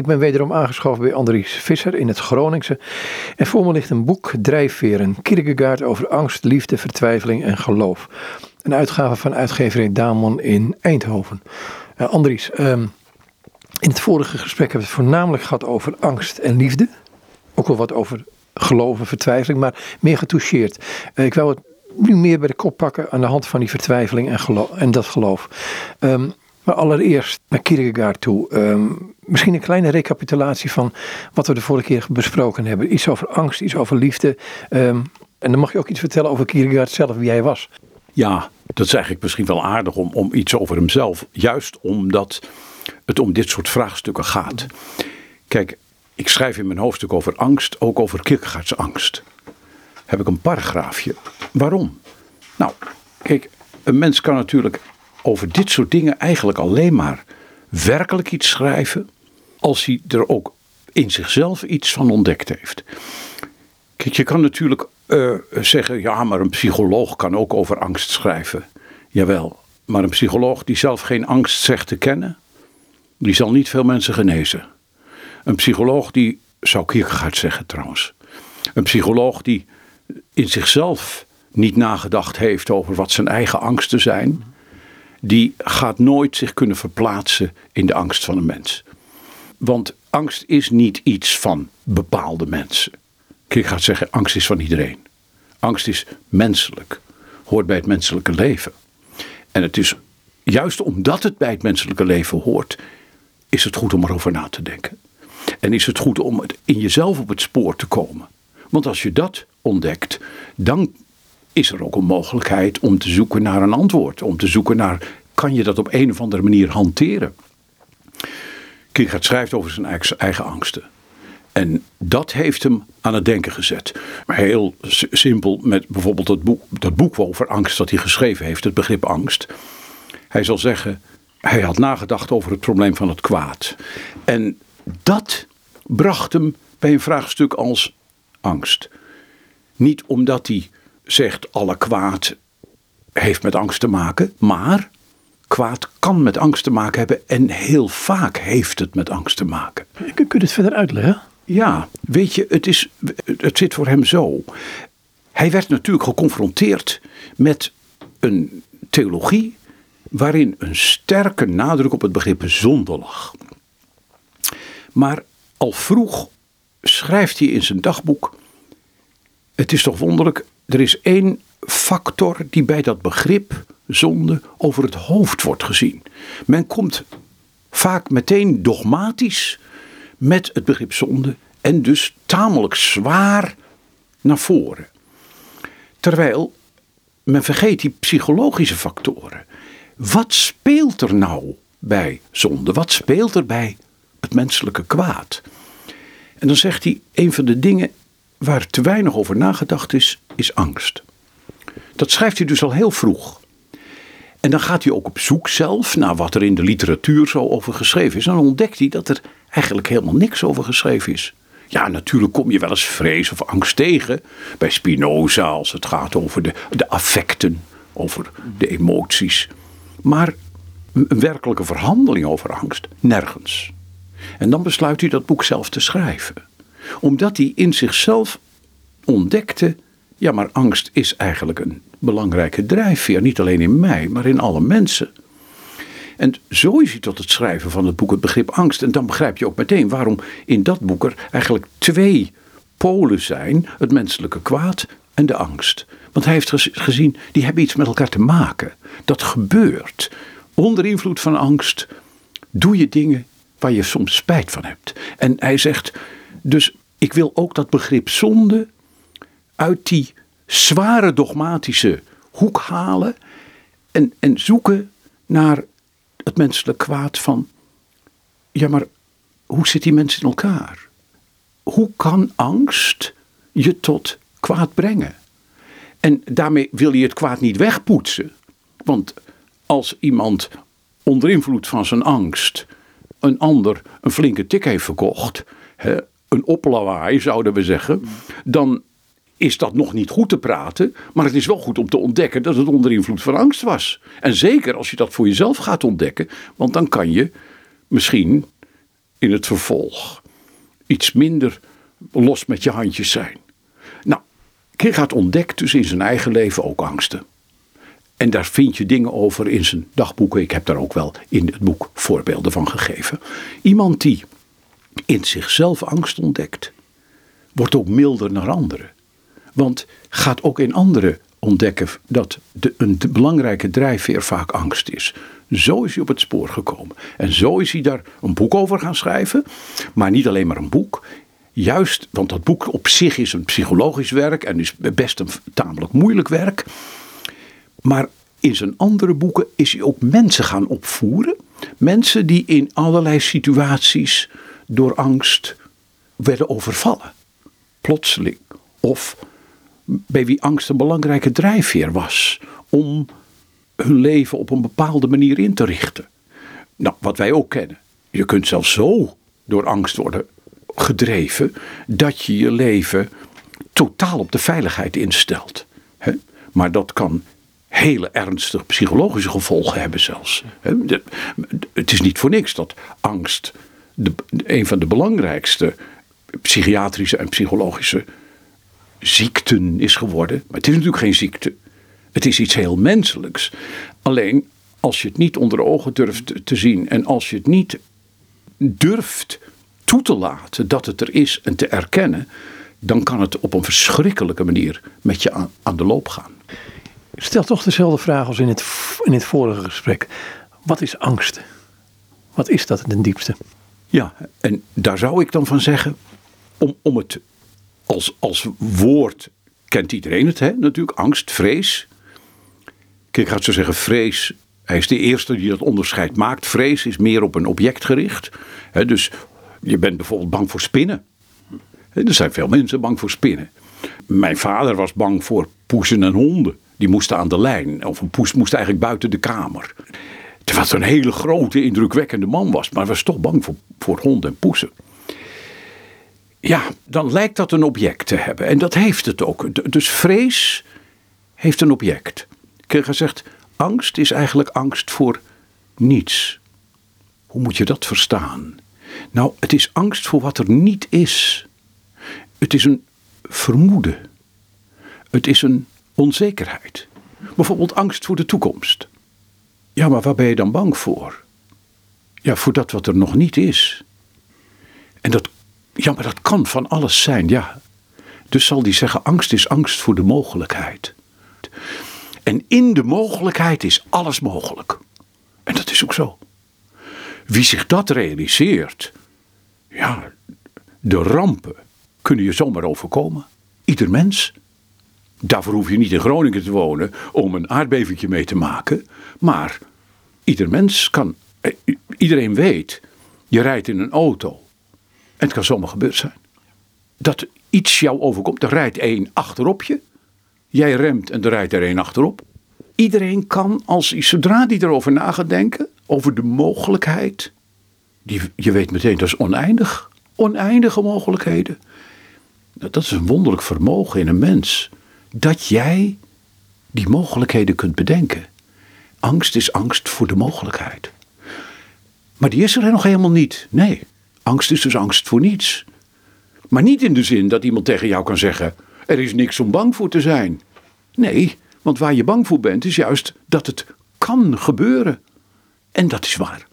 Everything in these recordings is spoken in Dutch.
Ik ben wederom aangeschoven bij Andries Visser in het Groningse. En voor me ligt een boek, Drijfveren, Kierkegaard over angst, liefde, vertwijfeling en geloof. Een uitgave van uitgeverij Damon in Eindhoven. Uh, Andries, ehm, in het vorige gesprek hebben we het voornamelijk gehad over angst en liefde. Ook wel wat over geloof en vertwijfeling, maar meer getoucheerd. Uh, ik wil het nu meer bij de kop pakken aan de hand van die vertwijfeling en, en dat geloof. Um, allereerst naar Kierkegaard toe. Um, misschien een kleine recapitulatie van wat we de vorige keer besproken hebben. Iets over angst, iets over liefde. Um, en dan mag je ook iets vertellen over Kierkegaard zelf, wie hij was. Ja, dat is eigenlijk misschien wel aardig om, om iets over hemzelf. Juist omdat het om dit soort vraagstukken gaat. Kijk, ik schrijf in mijn hoofdstuk over angst, ook over Kierkegaards angst. Heb ik een paragraafje. Waarom? Nou, kijk, een mens kan natuurlijk over dit soort dingen eigenlijk alleen maar werkelijk iets schrijven als hij er ook in zichzelf iets van ontdekt heeft. Kijk, je kan natuurlijk uh, zeggen, ja, maar een psycholoog kan ook over angst schrijven. Jawel, maar een psycholoog die zelf geen angst zegt te kennen, die zal niet veel mensen genezen. Een psycholoog die, zou Kierkegaard zeggen trouwens, een psycholoog die in zichzelf niet nagedacht heeft over wat zijn eigen angsten zijn, die gaat nooit zich kunnen verplaatsen in de angst van een mens. Want angst is niet iets van bepaalde mensen. Ik ga zeggen, angst is van iedereen. Angst is menselijk, hoort bij het menselijke leven. En het is juist omdat het bij het menselijke leven hoort, is het goed om erover na te denken. En is het goed om in jezelf op het spoor te komen. Want als je dat ontdekt, dan is er ook een mogelijkheid om te zoeken naar een antwoord. Om te zoeken naar, kan je dat op een of andere manier hanteren? Kierkegaard schrijft over zijn eigen angsten. En dat heeft hem aan het denken gezet. Heel simpel met bijvoorbeeld dat boek, dat boek over angst dat hij geschreven heeft, het begrip angst. Hij zal zeggen, hij had nagedacht over het probleem van het kwaad. En dat bracht hem bij een vraagstuk als angst. Niet omdat hij zegt alle kwaad heeft met angst te maken, maar kwaad kan met angst te maken hebben en heel vaak heeft het met angst te maken. Kun je het verder uitleggen? Ja, weet je, het, is, het zit voor hem zo. Hij werd natuurlijk geconfronteerd met een theologie waarin een sterke nadruk op het begrip zonde lag. Maar al vroeg schrijft hij in zijn dagboek: Het is toch wonderlijk, er is één factor die bij dat begrip zonde over het hoofd wordt gezien. Men komt vaak meteen dogmatisch met het begrip zonde en dus tamelijk zwaar naar voren. Terwijl men vergeet die psychologische factoren. Wat speelt er nou bij zonde? Wat speelt er bij het menselijke kwaad? En dan zegt hij: een van de dingen waar te weinig over nagedacht is, is angst. Dat schrijft hij dus al heel vroeg. En dan gaat hij ook op zoek zelf naar wat er in de literatuur zo over geschreven is. En dan ontdekt hij dat er eigenlijk helemaal niks over geschreven is. Ja, natuurlijk kom je wel eens vrees of angst tegen bij Spinoza als het gaat over de, de affecten, over de emoties. Maar een werkelijke verhandeling over angst, nergens. En dan besluit hij dat boek zelf te schrijven. Omdat hij in zichzelf ontdekte, ja maar angst is eigenlijk een belangrijke drijfveer. Niet alleen in mij, maar in alle mensen. En zo is hij tot het schrijven van het boek het begrip angst. En dan begrijp je ook meteen waarom in dat boek er eigenlijk twee polen zijn: het menselijke kwaad en de angst. Want hij heeft gezien, die hebben iets met elkaar te maken. Dat gebeurt. Onder invloed van angst doe je dingen waar je soms spijt van hebt. En hij zegt, dus ik wil ook dat begrip zonde uit die zware dogmatische hoek halen en, en zoeken naar het menselijk kwaad van, ja maar hoe zit die mens in elkaar? Hoe kan angst je tot kwaad brengen? En daarmee wil je het kwaad niet wegpoetsen. Want als iemand onder invloed van zijn angst een ander een flinke tik heeft verkocht, een oplawaai zouden we zeggen, dan is dat nog niet goed te praten, maar het is wel goed om te ontdekken dat het onder invloed van angst was. En zeker als je dat voor jezelf gaat ontdekken, want dan kan je misschien in het vervolg iets minder los met je handjes zijn. Nou, Kierkegaard ontdekt dus in zijn eigen leven ook angsten. En daar vind je dingen over in zijn dagboeken. Ik heb daar ook wel in het boek voorbeelden van gegeven. Iemand die in zichzelf angst ontdekt, wordt ook milder naar anderen. Want gaat ook in anderen ontdekken dat de, een belangrijke drijfveer vaak angst is. Zo is hij op het spoor gekomen. En zo is hij daar een boek over gaan schrijven. Maar niet alleen maar een boek. Juist, want dat boek op zich is een psychologisch werk en is best een tamelijk moeilijk werk. Maar in zijn andere boeken is hij ook mensen gaan opvoeren. Mensen die in allerlei situaties door angst werden overvallen. Plotseling. Of bij wie angst een belangrijke drijfveer was om hun leven op een bepaalde manier in te richten. Nou, wat wij ook kennen. Je kunt zelfs zo door angst worden gedreven dat je je leven totaal op de veiligheid instelt. Maar dat kan hele ernstige psychologische gevolgen hebben zelfs. Het is niet voor niks dat angst de, een van de belangrijkste psychiatrische en psychologische ziekten is geworden. Maar het is natuurlijk geen ziekte. Het is iets heel menselijks. Alleen als je het niet onder ogen durft te zien en als je het niet durft toe te laten dat het er is en te erkennen, dan kan het op een verschrikkelijke manier met je aan, de loop gaan. Stel toch dezelfde vraag als in het, in het vorige gesprek. Wat is angst? Wat is dat ten diepste? Ja, en daar zou ik dan van zeggen, om, om het als, als woord kent iedereen het, hè? natuurlijk, angst, vrees. Kijk, ik ga zo zeggen, vrees, hij is de eerste die dat onderscheid maakt. Vrees is meer op een object gericht. Hè? Dus je bent bijvoorbeeld bang voor spinnen. Er zijn veel mensen bang voor spinnen. Mijn vader was bang voor poezen en honden. Die moesten aan de lijn. Of een poes moest eigenlijk buiten de kamer. Terwijl het een hele grote, indrukwekkende man was. Maar was toch bang voor, voor honden en poezen. Ja, dan lijkt dat een object te hebben. En dat heeft het ook. Dus vrees heeft een object. Heb gezegd, angst is eigenlijk angst voor niets. Hoe moet je dat verstaan? Nou, het is angst voor wat er niet is. Het is een vermoeden. Het is een onzekerheid. Bijvoorbeeld angst voor de toekomst. Ja, maar waar ben je dan bang voor? Ja, voor dat wat er nog niet is. En dat, ja, maar dat kan van alles zijn, ja. Dus zal die zeggen, angst is angst voor de mogelijkheid. En in de mogelijkheid is alles mogelijk. En dat is ook zo. Wie zich dat realiseert, ja, de rampen kunnen je zomaar overkomen. Ieder mens. Daarvoor hoef je niet in Groningen te wonen om een aardbevingje mee te maken. Maar ieder mens kan, eh, iedereen weet, je rijdt in een auto. En het kan zomaar gebeurd zijn. Dat iets jou overkomt. Er rijdt één achterop je. Jij remt en er rijdt er één achterop. Iedereen kan, als, zodra die erover na gaat denken, over de mogelijkheid. Die, je weet meteen, dat is oneindig. Oneindige mogelijkheden. Dat is een wonderlijk vermogen in een mens dat jij die mogelijkheden kunt bedenken. Angst is angst voor de mogelijkheid. Maar die is er nog helemaal niet. Nee, angst is dus angst voor niets. Maar niet in de zin dat iemand tegen jou kan zeggen: er is niks om bang voor te zijn. Nee, want waar je bang voor bent is juist dat het kan gebeuren. En dat is waar.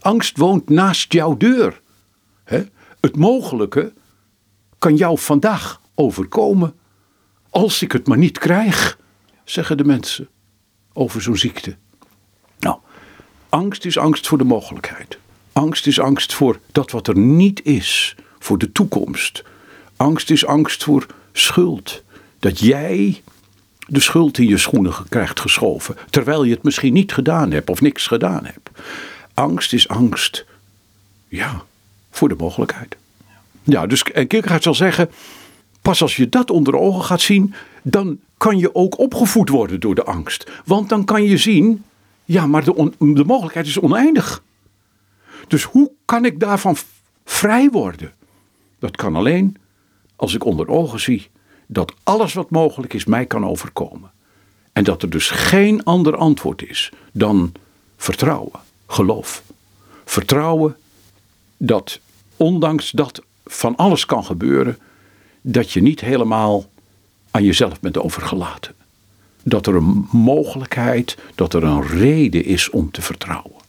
Angst woont naast jouw deur. Het mogelijke kan jou vandaag overkomen als ik het maar niet krijg, zeggen de mensen over zo'n ziekte. Nou, angst is angst voor de mogelijkheid. Angst is angst voor dat wat er niet is, voor de toekomst. Angst is angst voor schuld. Dat jij de schuld in je schoenen krijgt geschoven, terwijl je het misschien niet gedaan hebt of niks gedaan hebt. Angst is angst, ja, voor de mogelijkheid. Ja, dus en Kierkegaard zal zeggen, Pas als je dat onder ogen gaat zien, dan kan je ook opgevoed worden door de angst. Want dan kan je zien, ja, maar de, de mogelijkheid is oneindig. Dus hoe kan ik daarvan vrij worden? Dat kan alleen als ik onder ogen zie dat alles wat mogelijk is mij kan overkomen. En dat er dus geen ander antwoord is dan vertrouwen, geloof. Vertrouwen dat ondanks dat van alles kan gebeuren, dat je niet helemaal aan jezelf bent overgelaten. Dat er een mogelijkheid, dat er een reden is om te vertrouwen.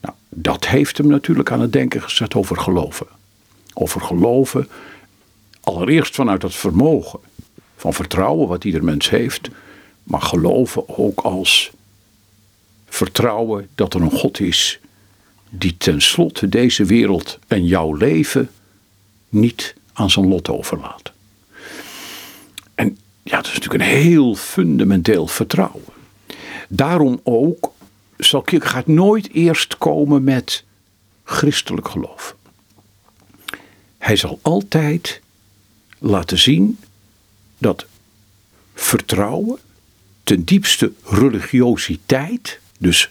Nou, dat heeft hem natuurlijk aan het denken gezet over geloven. Over geloven, allereerst vanuit het vermogen van vertrouwen wat ieder mens heeft, maar geloven ook als vertrouwen dat er een God is die tenslotte deze wereld en jouw leven niet aan zijn lot overlaat. En ja, dat is natuurlijk een heel fundamenteel vertrouwen. Daarom ook zal Kierkegaard nooit eerst komen met christelijk geloof. Hij zal altijd laten zien dat vertrouwen, ten diepste religiositeit, dus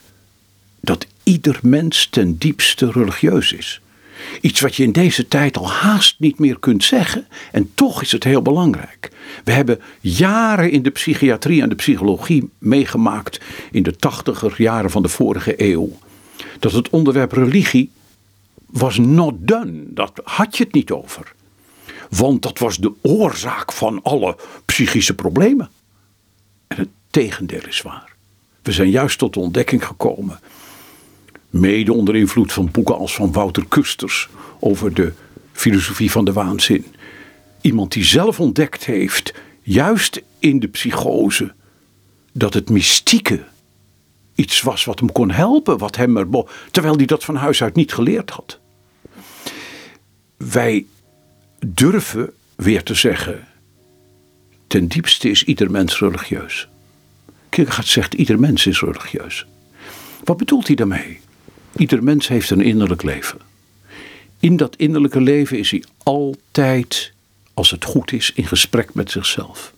dat ieder mens ten diepste religieus is. Iets wat je in deze tijd al haast niet meer kunt zeggen. En toch is het heel belangrijk. We hebben jaren in de psychiatrie en de psychologie meegemaakt. in de tachtiger jaren van de vorige eeuw. dat het onderwerp religie was not done. Dat had je het niet over. Want dat was de oorzaak van alle psychische problemen. En het tegendeel is waar. We zijn juist tot de ontdekking gekomen Mede onder invloed van boeken als van Wouter Kusters over de filosofie van de waanzin. Iemand die zelf ontdekt heeft, juist in de psychose, dat het mystieke iets was wat hem kon helpen, wat hem er, terwijl hij dat van huis uit niet geleerd had. Wij durven weer te zeggen, ten diepste is ieder mens religieus. Kierkegaard zegt, ieder mens is religieus. Wat bedoelt hij daarmee? Ieder mens heeft een innerlijk leven. In dat innerlijke leven is hij altijd, als het goed is, in gesprek met zichzelf.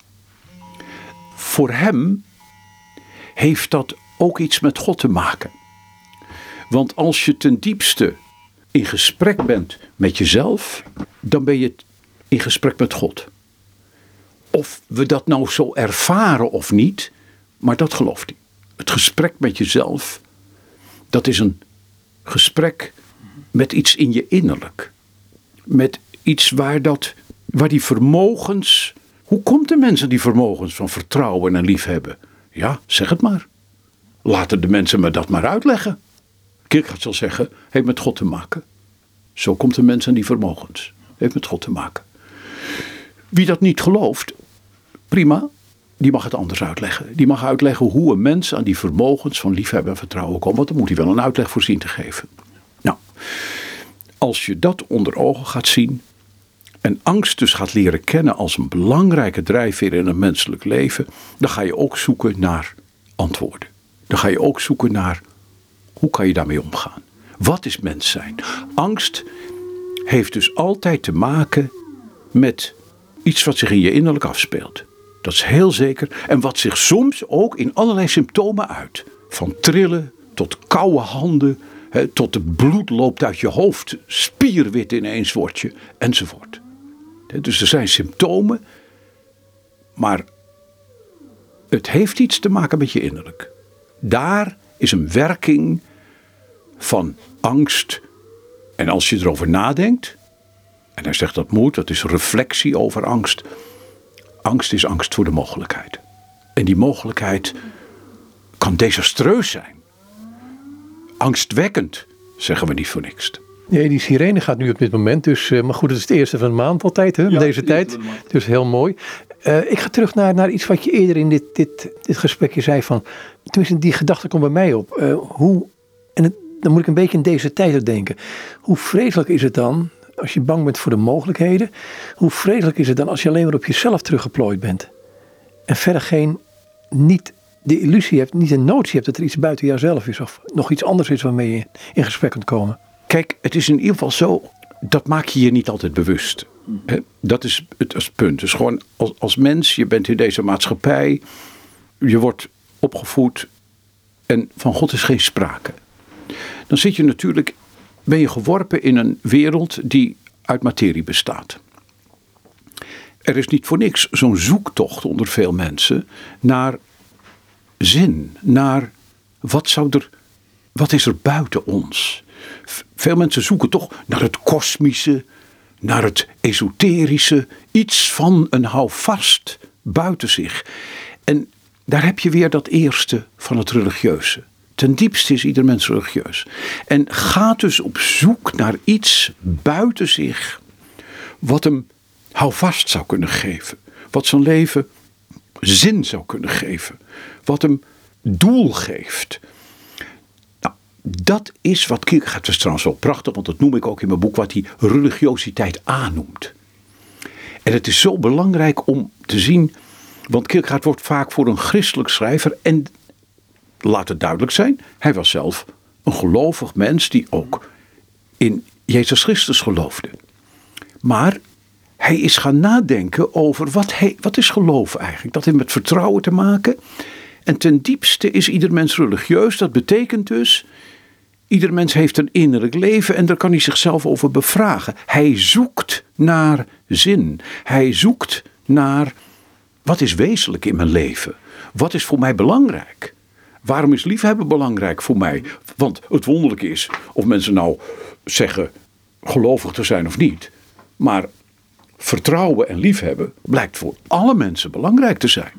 Voor hem heeft dat ook iets met God te maken. Want als je ten diepste in gesprek bent met jezelf, dan ben je in gesprek met God. Of we dat nou zo ervaren of niet, maar dat gelooft hij. Het gesprek met jezelf, dat is een gesprek met iets in je innerlijk. Met iets waar, dat, waar die vermogens. Hoe komt de mensen die vermogens van vertrouwen en liefhebben? Ja, zeg het maar. Laten de mensen me dat maar uitleggen. Kierkegaard zal zeggen, heeft met God te maken. Zo komt de mens aan die vermogens. Heeft met God te maken. Wie dat niet gelooft, prima, die mag het anders uitleggen. Die mag uitleggen hoe een mens aan die vermogens van liefhebben en vertrouwen komt. Want dan moet hij wel een uitleg voor zien te geven. Nou, als je dat onder ogen gaat zien. En angst dus gaat leren kennen als een belangrijke drijfveer in het menselijk leven. Dan ga je ook zoeken naar antwoorden. Dan ga je ook zoeken naar hoe kan je daarmee omgaan. Wat is mens zijn? Angst heeft dus altijd te maken met iets wat zich in je innerlijk afspeelt. Dat is heel zeker. En wat zich soms ook in allerlei symptomen uit. Van trillen tot koude handen, tot het bloed loopt uit je hoofd, spierwit ineens word je, enzovoort. Dus er zijn symptomen, maar het heeft iets te maken met je innerlijk. Daar is een werking van angst. En als je erover nadenkt, en hij zegt dat moet, dat is reflectie over angst Angst is angst voor de mogelijkheid. En die mogelijkheid kan desastreus zijn. Angstwekkend, zeggen we niet voor niks. Nee, die sirene gaat nu op dit moment. Dus, uh, maar goed, het is het eerste van de maand altijd, hè, deze tijd. Dus heel mooi. Uh, ik ga terug naar, naar iets wat je eerder in dit, dit, dit gesprekje zei. Van, tenminste, die gedachte komt bij mij op. Uh, hoe, en het, dan moet ik een beetje in deze tijd denken. Hoe vreselijk is het dan als je bang bent voor de mogelijkheden, hoe vreselijk is het dan als je alleen maar op jezelf teruggeplooid bent? En verder geen, niet de illusie hebt, niet de notie hebt dat er iets buiten jouzelf is of nog iets anders is waarmee je in gesprek kunt komen. Kijk, het is in ieder geval zo, dat maak je je niet altijd bewust. Dat is het punt. Dus gewoon als, als mens, je bent in deze maatschappij, je wordt opgevoed en van God is geen sprake. Dan zit je natuurlijk ben je geworpen in een wereld die uit materie bestaat. Er is niet voor niks zo'n zoektocht onder veel mensen naar zin, naar wat zou er, wat is er buiten ons? Veel mensen zoeken toch naar het kosmische, naar het esoterische, iets van een houvast buiten zich. En daar heb je weer dat eerste van het religieuze. Ten diepste is ieder mens religieus. En gaat dus op zoek naar iets buiten zich wat hem houvast zou kunnen geven. Wat zijn leven zin zou kunnen geven. Wat hem doel geeft. Nou, dat is wat Kierkegaard, is trouwens wel prachtig, want dat noem ik ook in mijn boek, wat hij religiositeit aannoemt. En het is zo belangrijk om te zien, want Kierkegaard wordt vaak voor een christelijk schrijver en laat het duidelijk zijn, hij was zelf een gelovig mens die ook in Jezus Christus geloofde. Maar hij is gaan nadenken over wat, hij, wat is geloof eigenlijk. Dat heeft met vertrouwen te maken. En ten diepste is ieder mens religieus. Dat betekent dus, ieder mens heeft een innerlijk leven en daar kan hij zichzelf over bevragen. Hij zoekt naar zin. Hij zoekt naar wat is wezenlijk in mijn leven? Wat is voor mij belangrijk? Waarom is liefhebben belangrijk voor mij? Want het wonderlijke is, of mensen nou zeggen gelovig te zijn of niet. Maar vertrouwen en liefhebben blijkt voor alle mensen belangrijk te zijn.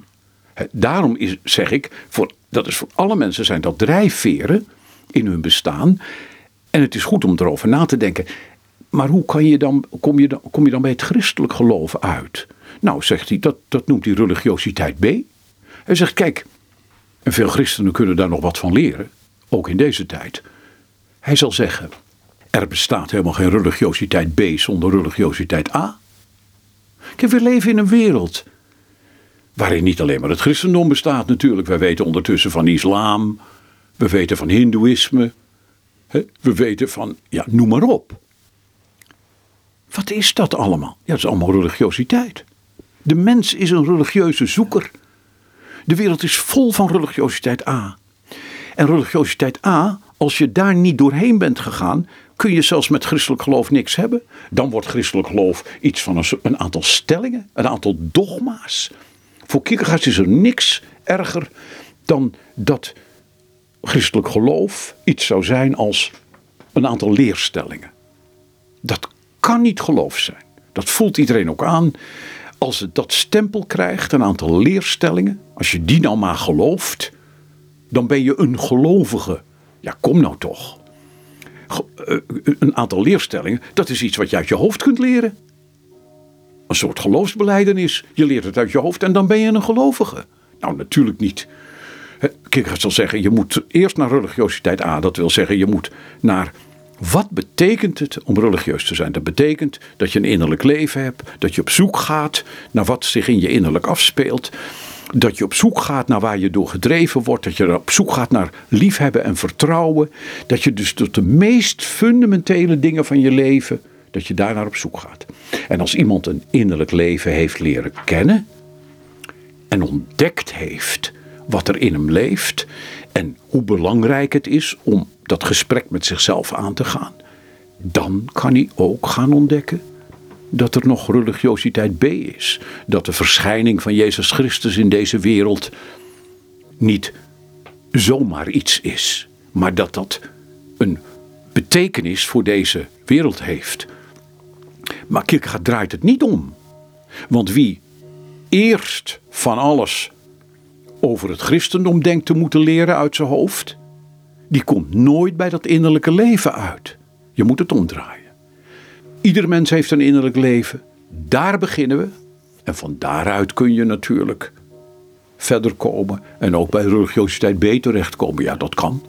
Daarom is, zeg ik, voor, dat is voor alle mensen zijn dat drijfveren in hun bestaan. En het is goed om erover na te denken. Maar hoe kan je dan, kom, je dan, kom je dan bij het christelijk geloof uit? Nou, zegt hij, dat, dat noemt hij religiositeit B. Hij zegt, kijk, en veel christenen kunnen daar nog wat van leren, ook in deze tijd. Hij zal zeggen, er bestaat helemaal geen religiositeit B zonder religiositeit A. Kijk, we leven in een wereld waarin niet alleen maar het christendom bestaat natuurlijk. Wij weten ondertussen van islam, we weten van hindoeïsme, we weten van, ja, noem maar op. Wat is dat allemaal? Ja, dat is allemaal religiositeit. De mens is een religieuze zoeker. De wereld is vol van religiositeit A. En religiositeit A, als je daar niet doorheen bent gegaan, kun je zelfs met christelijk geloof niks hebben. Dan wordt christelijk geloof iets van een, een aantal stellingen, een aantal dogma's. Voor Kierkegaard is er niks erger dan dat christelijk geloof iets zou zijn als een aantal leerstellingen. Dat kan niet geloof zijn. Dat voelt iedereen ook aan. Als het dat stempel krijgt, een aantal leerstellingen, als je die nou maar gelooft, dan ben je een gelovige. Ja, kom nou toch. Eh, een aantal leerstellingen, dat is iets wat je uit je hoofd kunt leren. Een soort geloofsbeleidenis. Je leert het uit je hoofd en dan ben je een gelovige. Nou, natuurlijk niet. Kierkegaard zal zeggen, je moet eerst naar religiositeit A. Dat wil zeggen, je moet naar wat betekent het om religieus te zijn? Dat betekent dat je een innerlijk leven hebt, dat je op zoek gaat naar wat zich in je innerlijk afspeelt. Dat je op zoek gaat naar waar je door gedreven wordt. Dat je op zoek gaat naar liefhebben en vertrouwen. Dat je dus tot de meest fundamentele dingen van je leven, dat je daar naar op zoek gaat. En als iemand een innerlijk leven heeft leren kennen en ontdekt heeft wat er in hem leeft en hoe belangrijk het is om dat gesprek met zichzelf aan te gaan, dan kan hij ook gaan ontdekken dat er nog religiositeit B is. Dat de verschijning van Jezus Christus in deze wereld niet zomaar iets is, maar dat dat een betekenis voor deze wereld heeft. Maar Kierkegaard draait het niet om. Want wie eerst van alles over het christendom denkt te moeten leren uit zijn hoofd, die komt nooit bij dat innerlijke leven uit. Je moet het omdraaien. Ieder mens heeft een innerlijk leven. Daar beginnen we. En van daaruit kun je natuurlijk verder komen. En ook bij religiositeit beter terechtkomen. Ja, dat kan.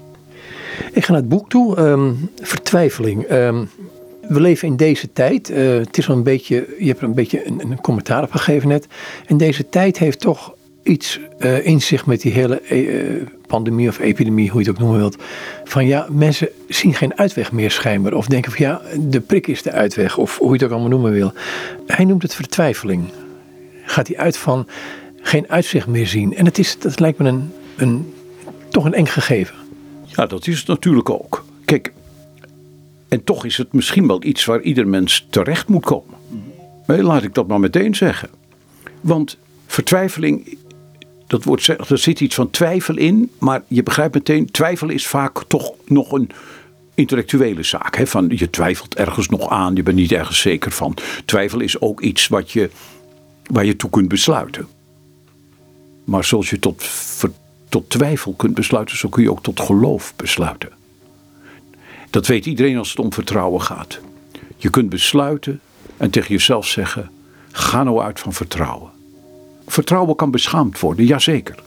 Ik ga naar het boek toe. Ehm, vertwijfeling. Um, we leven in deze tijd. Uh, het is wel een beetje, je hebt er een beetje een, een commentaar op gegeven net. En deze tijd heeft toch iets uh, in zich met die hele uh, pandemie of epidemie, hoe je het ook noemen wilt. Van ja, mensen zien geen uitweg meer schijnbaar. Of denken van ja, de prik is de uitweg. Of hoe je het ook allemaal noemen wil. Hij noemt het vertwijfeling. Gaat hij uit van geen uitzicht meer zien. En het is, dat lijkt me een, een, toch een eng gegeven. Ja, dat is het natuurlijk ook. Kijk, en toch is het misschien wel iets waar ieder mens terecht moet komen. Laat ik dat maar meteen zeggen. Want vertwijfeling dat wordt, er zit iets van twijfel in, maar je begrijpt meteen, twijfel is vaak toch nog een, intellectuele zaak. Hè, van je twijfelt ergens nog aan, je bent niet ergens zeker van. Twijfel is ook iets wat je, waar je toe kunt besluiten. Maar zoals je tot, tot twijfel kunt besluiten, zo kun je ook tot geloof besluiten. Dat weet iedereen als het om vertrouwen gaat. Je kunt besluiten en tegen jezelf zeggen: ga nou uit van vertrouwen. Vertrouwen kan beschaamd worden, jazeker.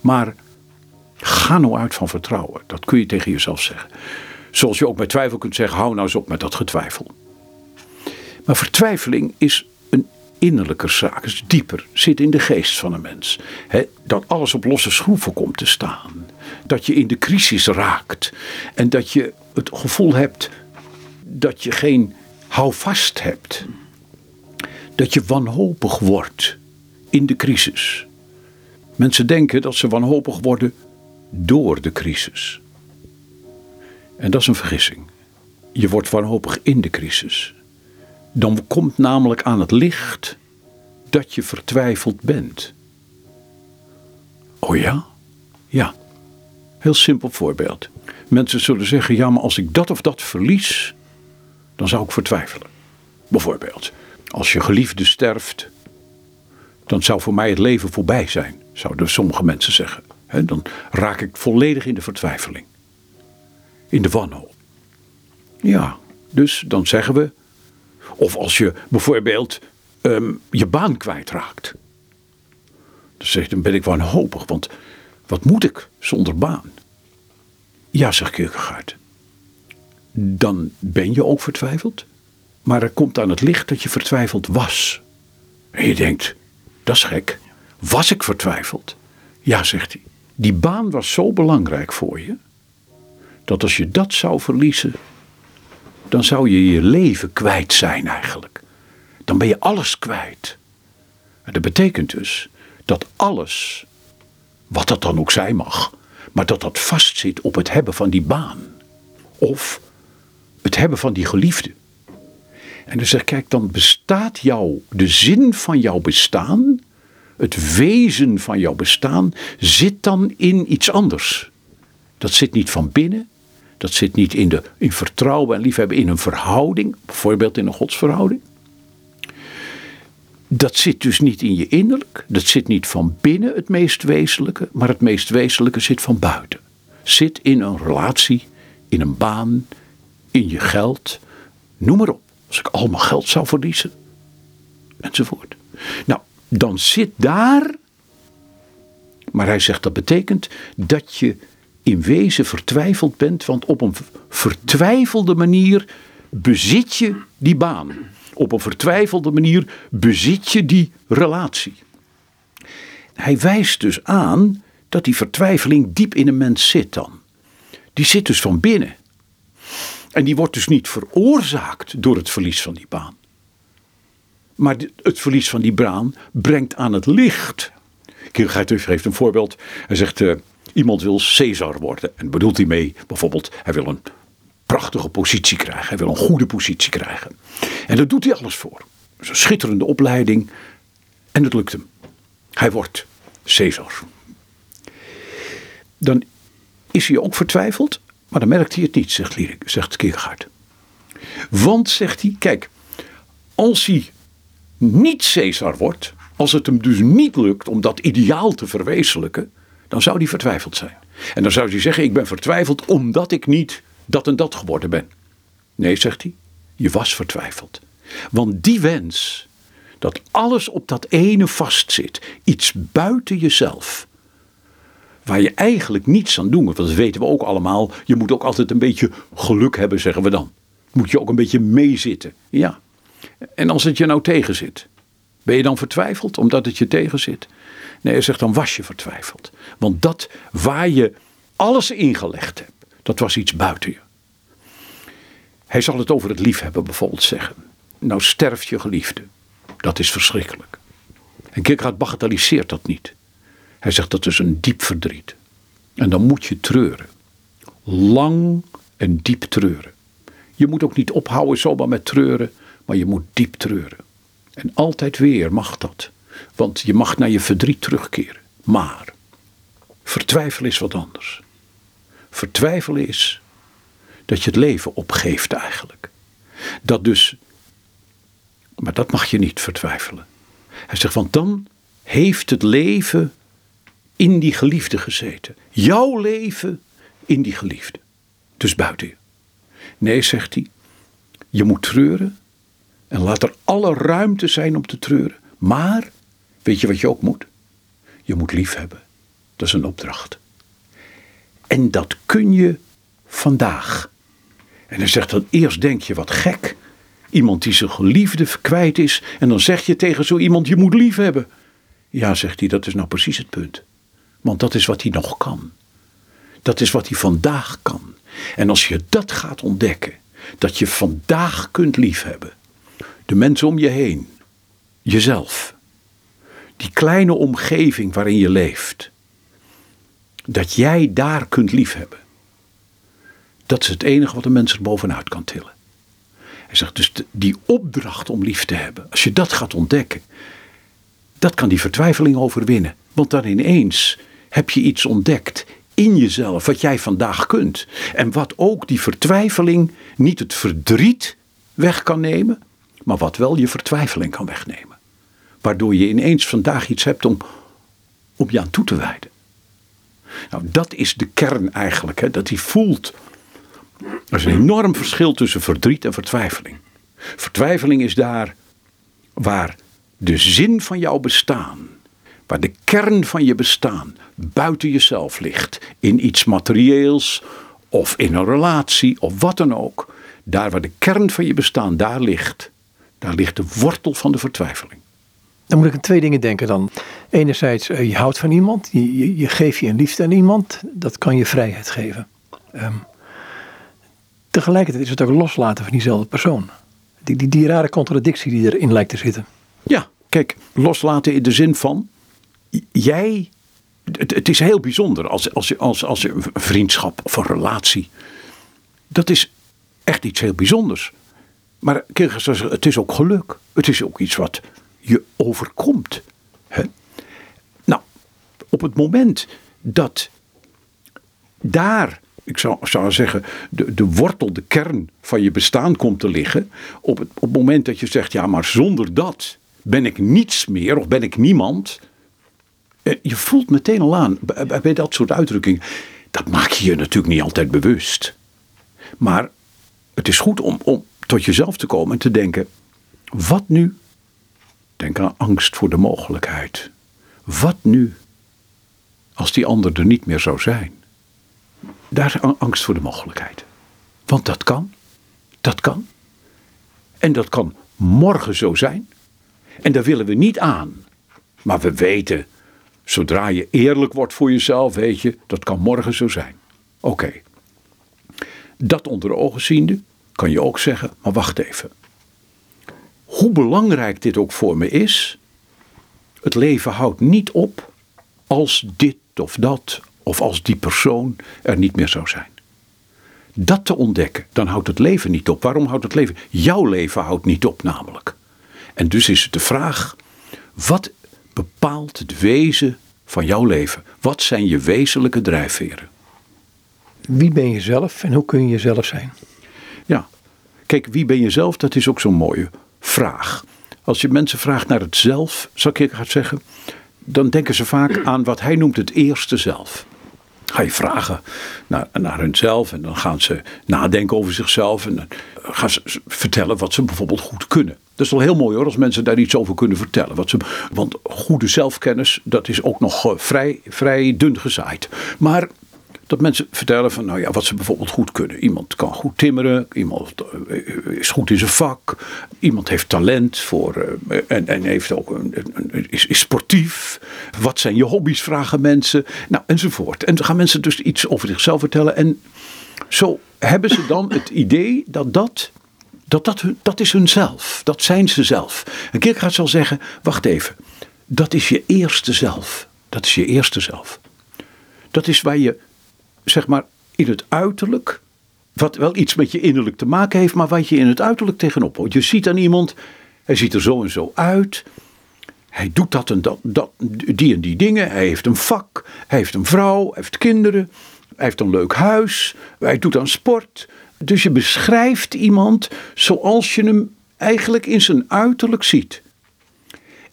Maar ga nou uit van vertrouwen. Dat kun je tegen jezelf zeggen. Zoals je ook met twijfel kunt zeggen: hou nou eens op met dat getwijfel. Maar vertwijfeling is een innerlijke zaak, is dieper, zit in de geest van een mens. dat alles op losse schroeven komt te staan. Dat je in de crisis raakt en dat je het gevoel hebt dat je geen houvast hebt. Dat je wanhopig wordt in de crisis. Mensen denken dat ze wanhopig worden door de crisis. En dat is een vergissing. Je wordt wanhopig in de crisis. Dan komt namelijk aan het licht dat je vertwijfeld bent. Oh ja? Ja. Heel simpel voorbeeld. Mensen zullen zeggen: ja, maar als ik dat of dat verlies, dan zou ik vertwijfelen. Bijvoorbeeld, als je geliefde sterft, dan zou voor mij het leven voorbij zijn, zouden sommige mensen zeggen. dan raak ik volledig in de vertwijfeling, in de wanhoop. Ja, dus dan zeggen we, of als je bijvoorbeeld ehm, je baan kwijtraakt. Dan zeg je, dan ben ik wanhopig, want wat moet ik zonder baan? Ja, zegt Kierkegaard. Dan ben je ook vertwijfeld. Maar er komt aan het licht dat je vertwijfeld was. En je denkt, dat is gek. Was ik vertwijfeld? Ja, zegt hij. Die baan was zo belangrijk voor je. Dat als je dat zou verliezen, dan zou je je leven kwijt zijn eigenlijk. Dan ben je alles kwijt. En dat betekent dus dat alles, wat dat dan ook zijn mag, maar dat dat vastzit op het hebben van die baan. Of het hebben van die geliefde. En dan zeg kijk, dan bestaat jou, de zin van jouw bestaan, het wezen van jouw bestaan, zit dan in iets anders. Dat zit niet van binnen, dat zit niet in, de, in vertrouwen en liefhebben, in een verhouding, bijvoorbeeld in een godsverhouding. Dat zit dus niet in je innerlijk, dat zit niet van binnen het meest wezenlijke, maar het meest wezenlijke zit van buiten. Zit in een relatie, in een baan, in je geld, noem maar op. Als ik al mijn geld zou verliezen, enzovoort. Nou, dan zit daar, maar hij zegt dat betekent dat je in wezen vertwijfeld bent, want op een vertwijfelde manier bezit je die baan. Op een vertwijfelde manier bezit je die relatie. Hij wijst dus aan dat die vertwijfeling diep in een mens zit dan. Die zit dus van binnen. En die wordt dus niet veroorzaakt door het verlies van die baan. Maar het verlies van die baan brengt aan het licht. Kierkegaard heeft een voorbeeld. Hij zegt, uh, iemand wil Caesar worden. En bedoelt hij mee bijvoorbeeld, hij wil een prachtige positie krijgen. Hij wil een goede positie krijgen. En daar doet hij alles voor. Dus schitterende opleiding. En het lukt hem. Hij wordt Caesar. Dan is hij ook vertwijfeld. Maar dan merkt hij het niet, zegt, zegt Kierkegaard. Want, zegt hij, kijk, als hij niet Caesar wordt, als het hem dus niet lukt om dat ideaal te verwezenlijken, dan zou hij vertwijfeld zijn. En dan zou hij zeggen: Ik ben vertwijfeld omdat ik niet dat en dat geworden ben. Nee, zegt hij, je was vertwijfeld. Want die wens, dat alles op dat ene vastzit, iets buiten jezelf, waar je eigenlijk niets aan doet, want dat weten we ook allemaal, je moet ook altijd een beetje geluk hebben, zeggen we dan. Moet je ook een beetje meezitten. Ja. En als het je nou tegenzit, ben je dan vertwijfeld omdat het je tegenzit? Nee, hij zegt dan was je vertwijfeld. Want dat waar je alles ingelegd hebt, dat was iets buiten je. Hij zal het over het liefhebben bijvoorbeeld zeggen. Nou sterft je geliefde. Dat is verschrikkelijk. En Kierkegaard bagatelliseert dat niet. Hij zegt dat is een diep verdriet. En dan moet je treuren. Lang en diep treuren. Je moet ook niet ophouden zomaar met treuren, maar je moet diep treuren. En altijd weer mag dat. Want je mag naar je verdriet terugkeren. Maar vertwijfelen is wat anders. Vertwijfelen is dat je het leven opgeeft eigenlijk. Dat dus, maar dat mag je niet vertwijfelen. Hij zegt, want dan heeft het leven in die geliefde gezeten. Jouw leven in die geliefde. Dus buiten je. Nee, zegt hij, je moet treuren en laat er alle ruimte zijn om te treuren. Maar, weet je wat je ook moet? Je moet lief hebben. Dat is een opdracht. En dat kun je vandaag. En hij zegt dan eerst denk je wat gek. Iemand die zijn geliefde kwijt is. En dan zeg je tegen zo iemand je moet lief hebben. Ja, zegt hij, dat is nou precies het punt. Want dat is wat hij nog kan. Dat is wat hij vandaag kan. En als je dat gaat ontdekken, dat je vandaag kunt liefhebben, de mensen om je heen, jezelf, die kleine omgeving waarin je leeft, dat jij daar kunt liefhebben. Dat is het enige wat een mens er bovenuit kan tillen. Hij zegt dus die opdracht om lief te hebben, als je dat gaat ontdekken, dat kan die vertwijfeling overwinnen. Want dan ineens heb je iets ontdekt in jezelf wat jij vandaag kunt. En wat ook die vertwijfeling niet het verdriet weg kan nemen, maar wat wel je vertwijfeling kan wegnemen. Waardoor je ineens vandaag iets hebt om, om je aan toe te wijden. Nou, dat is de kern eigenlijk, hè, dat hij voelt. Er is een enorm verschil tussen verdriet en vertwijfeling. Vertwijfeling is daar waar de zin van jouw bestaan, waar de kern van je bestaan buiten jezelf ligt, in iets materieels of in een relatie of wat dan ook, daar waar de kern van je bestaan daar ligt, daar ligt de wortel van de vertwijfeling. Dan moet ik aan twee dingen denken dan. Enerzijds, eh, je houdt van iemand, je, je, je geeft je een liefde aan iemand, dat kan je vrijheid geven. Ehm, tegelijkertijd is het ook loslaten van diezelfde persoon. Die, die, die rare contradictie die erin lijkt te zitten. Ja, kijk, loslaten in de zin van, jij, het, is heel bijzonder als, als, als, als een vriendschap of een relatie. Dat is echt iets heel bijzonders. Maar het is ook geluk. Het is ook iets wat je overkomt. Hè? Nou, op het moment dat daar, ik zou, zou zeggen, de, de wortel, de kern van je bestaan komt te liggen. Op het, op het moment dat je zegt, ja, maar zonder dat ben ik niets meer of ben ik niemand. Eh, je voelt meteen al aan bij dat soort uitdrukkingen. Dat maak je je natuurlijk niet altijd bewust. Maar het is goed om, om tot jezelf te komen en te denken: wat nu? Denk aan angst voor de mogelijkheid. Wat nu als die ander er niet meer zou zijn? Daar angst voor de mogelijkheid. Want dat kan. Dat kan. En dat kan morgen zo zijn. En daar willen we niet aan. Maar we weten, zodra je eerlijk wordt voor jezelf, weet je, dat kan morgen zo zijn. Oké. Dat onder ogen ziende, kan je ook zeggen, maar wacht even. Hoe belangrijk dit ook voor me is, het leven houdt niet op als dit of dat of als die persoon er niet meer zou zijn. Dat te ontdekken, dan houdt het leven niet op. Waarom houdt het leven? Jouw leven houdt niet op namelijk. En dus is het de vraag, wat bepaalt het wezen van jouw leven? Wat zijn je wezenlijke drijfveren? Wie ben je zelf en hoe kun je jezelf zijn? Ja, kijk, wie ben je zelf? Dat is ook zo'n mooie vraag. Als je mensen vraagt naar het zelf, zal ik gaan zeggen, dan denken ze vaak aan wat hij noemt het eerste zelf. Ga je vragen naar, naar hunzelf en dan gaan ze nadenken over zichzelf en dan gaan ze vertellen wat ze bijvoorbeeld goed kunnen. Dat is wel heel mooi hoor, als mensen daar iets over kunnen vertellen. Wat ze, want goede zelfkennis, dat is ook nog eh, vrij, vrij dun gezaaid. Maar dat mensen vertellen van nou ja, wat ze bijvoorbeeld goed kunnen. Iemand kan goed timmeren, iemand eh, is goed in zijn vak, iemand heeft talent voor uh, en, en heeft ook een, een, is, is, sportief. Wat zijn je hobby's, vragen mensen. Nou, enzovoort. En dan gaan mensen dus iets over zichzelf vertellen. En zo hebben ze dan het idee dat dat. Dat, dat, dat is hunzelf. Dat zijn ze zelf. En Kierkegaard zal zeggen: wacht even. Dat is je eerste zelf. Dat is je eerste zelf. Dat is waar je zeg maar, in het uiterlijk, wat wel iets met je innerlijk te maken heeft, maar wat je in het uiterlijk tegenop houdt. Je ziet aan iemand, hij ziet er zo en zo uit. Hij doet dat en dat, dat, die en die dingen. Hij heeft een vak, hij heeft een vrouw, hij heeft kinderen, hij heeft een leuk huis, hij doet aan sport. Dus je beschrijft iemand zoals je hem eigenlijk in zijn uiterlijk ziet.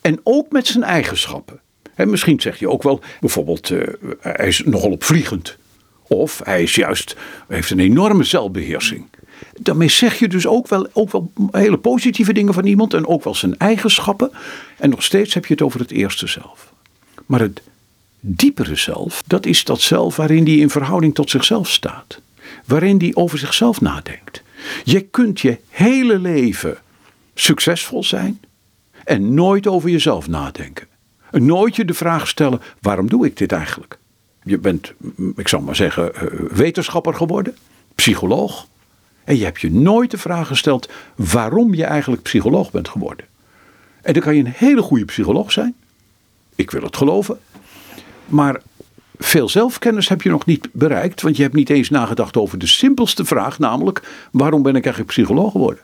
En ook met zijn eigenschappen. En misschien zeg je ook wel, bijvoorbeeld, uh, hij is nogal opvliegend. Of hij is juist, heeft een enorme zelfbeheersing. Daarmee zeg je dus ook wel, ook wel hele positieve dingen van iemand en ook wel zijn eigenschappen. En nog steeds heb je het over het eerste zelf. Maar het diepere zelf, dat is dat zelf waarin die in verhouding tot zichzelf staat. Waarin die over zichzelf nadenkt. Je kunt je hele leven succesvol zijn en nooit over jezelf nadenken. En nooit je de vraag stellen: waarom doe ik dit eigenlijk? Je bent, ik zal maar zeggen, eh, wetenschapper geworden, psycholoog. En je hebt je nooit de vraag gesteld waarom je eigenlijk psycholoog bent geworden. En dan kan je een hele goede psycholoog zijn. Ik wil het geloven. Maar veel zelfkennis heb je nog niet bereikt, want je hebt niet eens nagedacht over de simpelste vraag, namelijk waarom ben ik eigenlijk psycholoog geworden?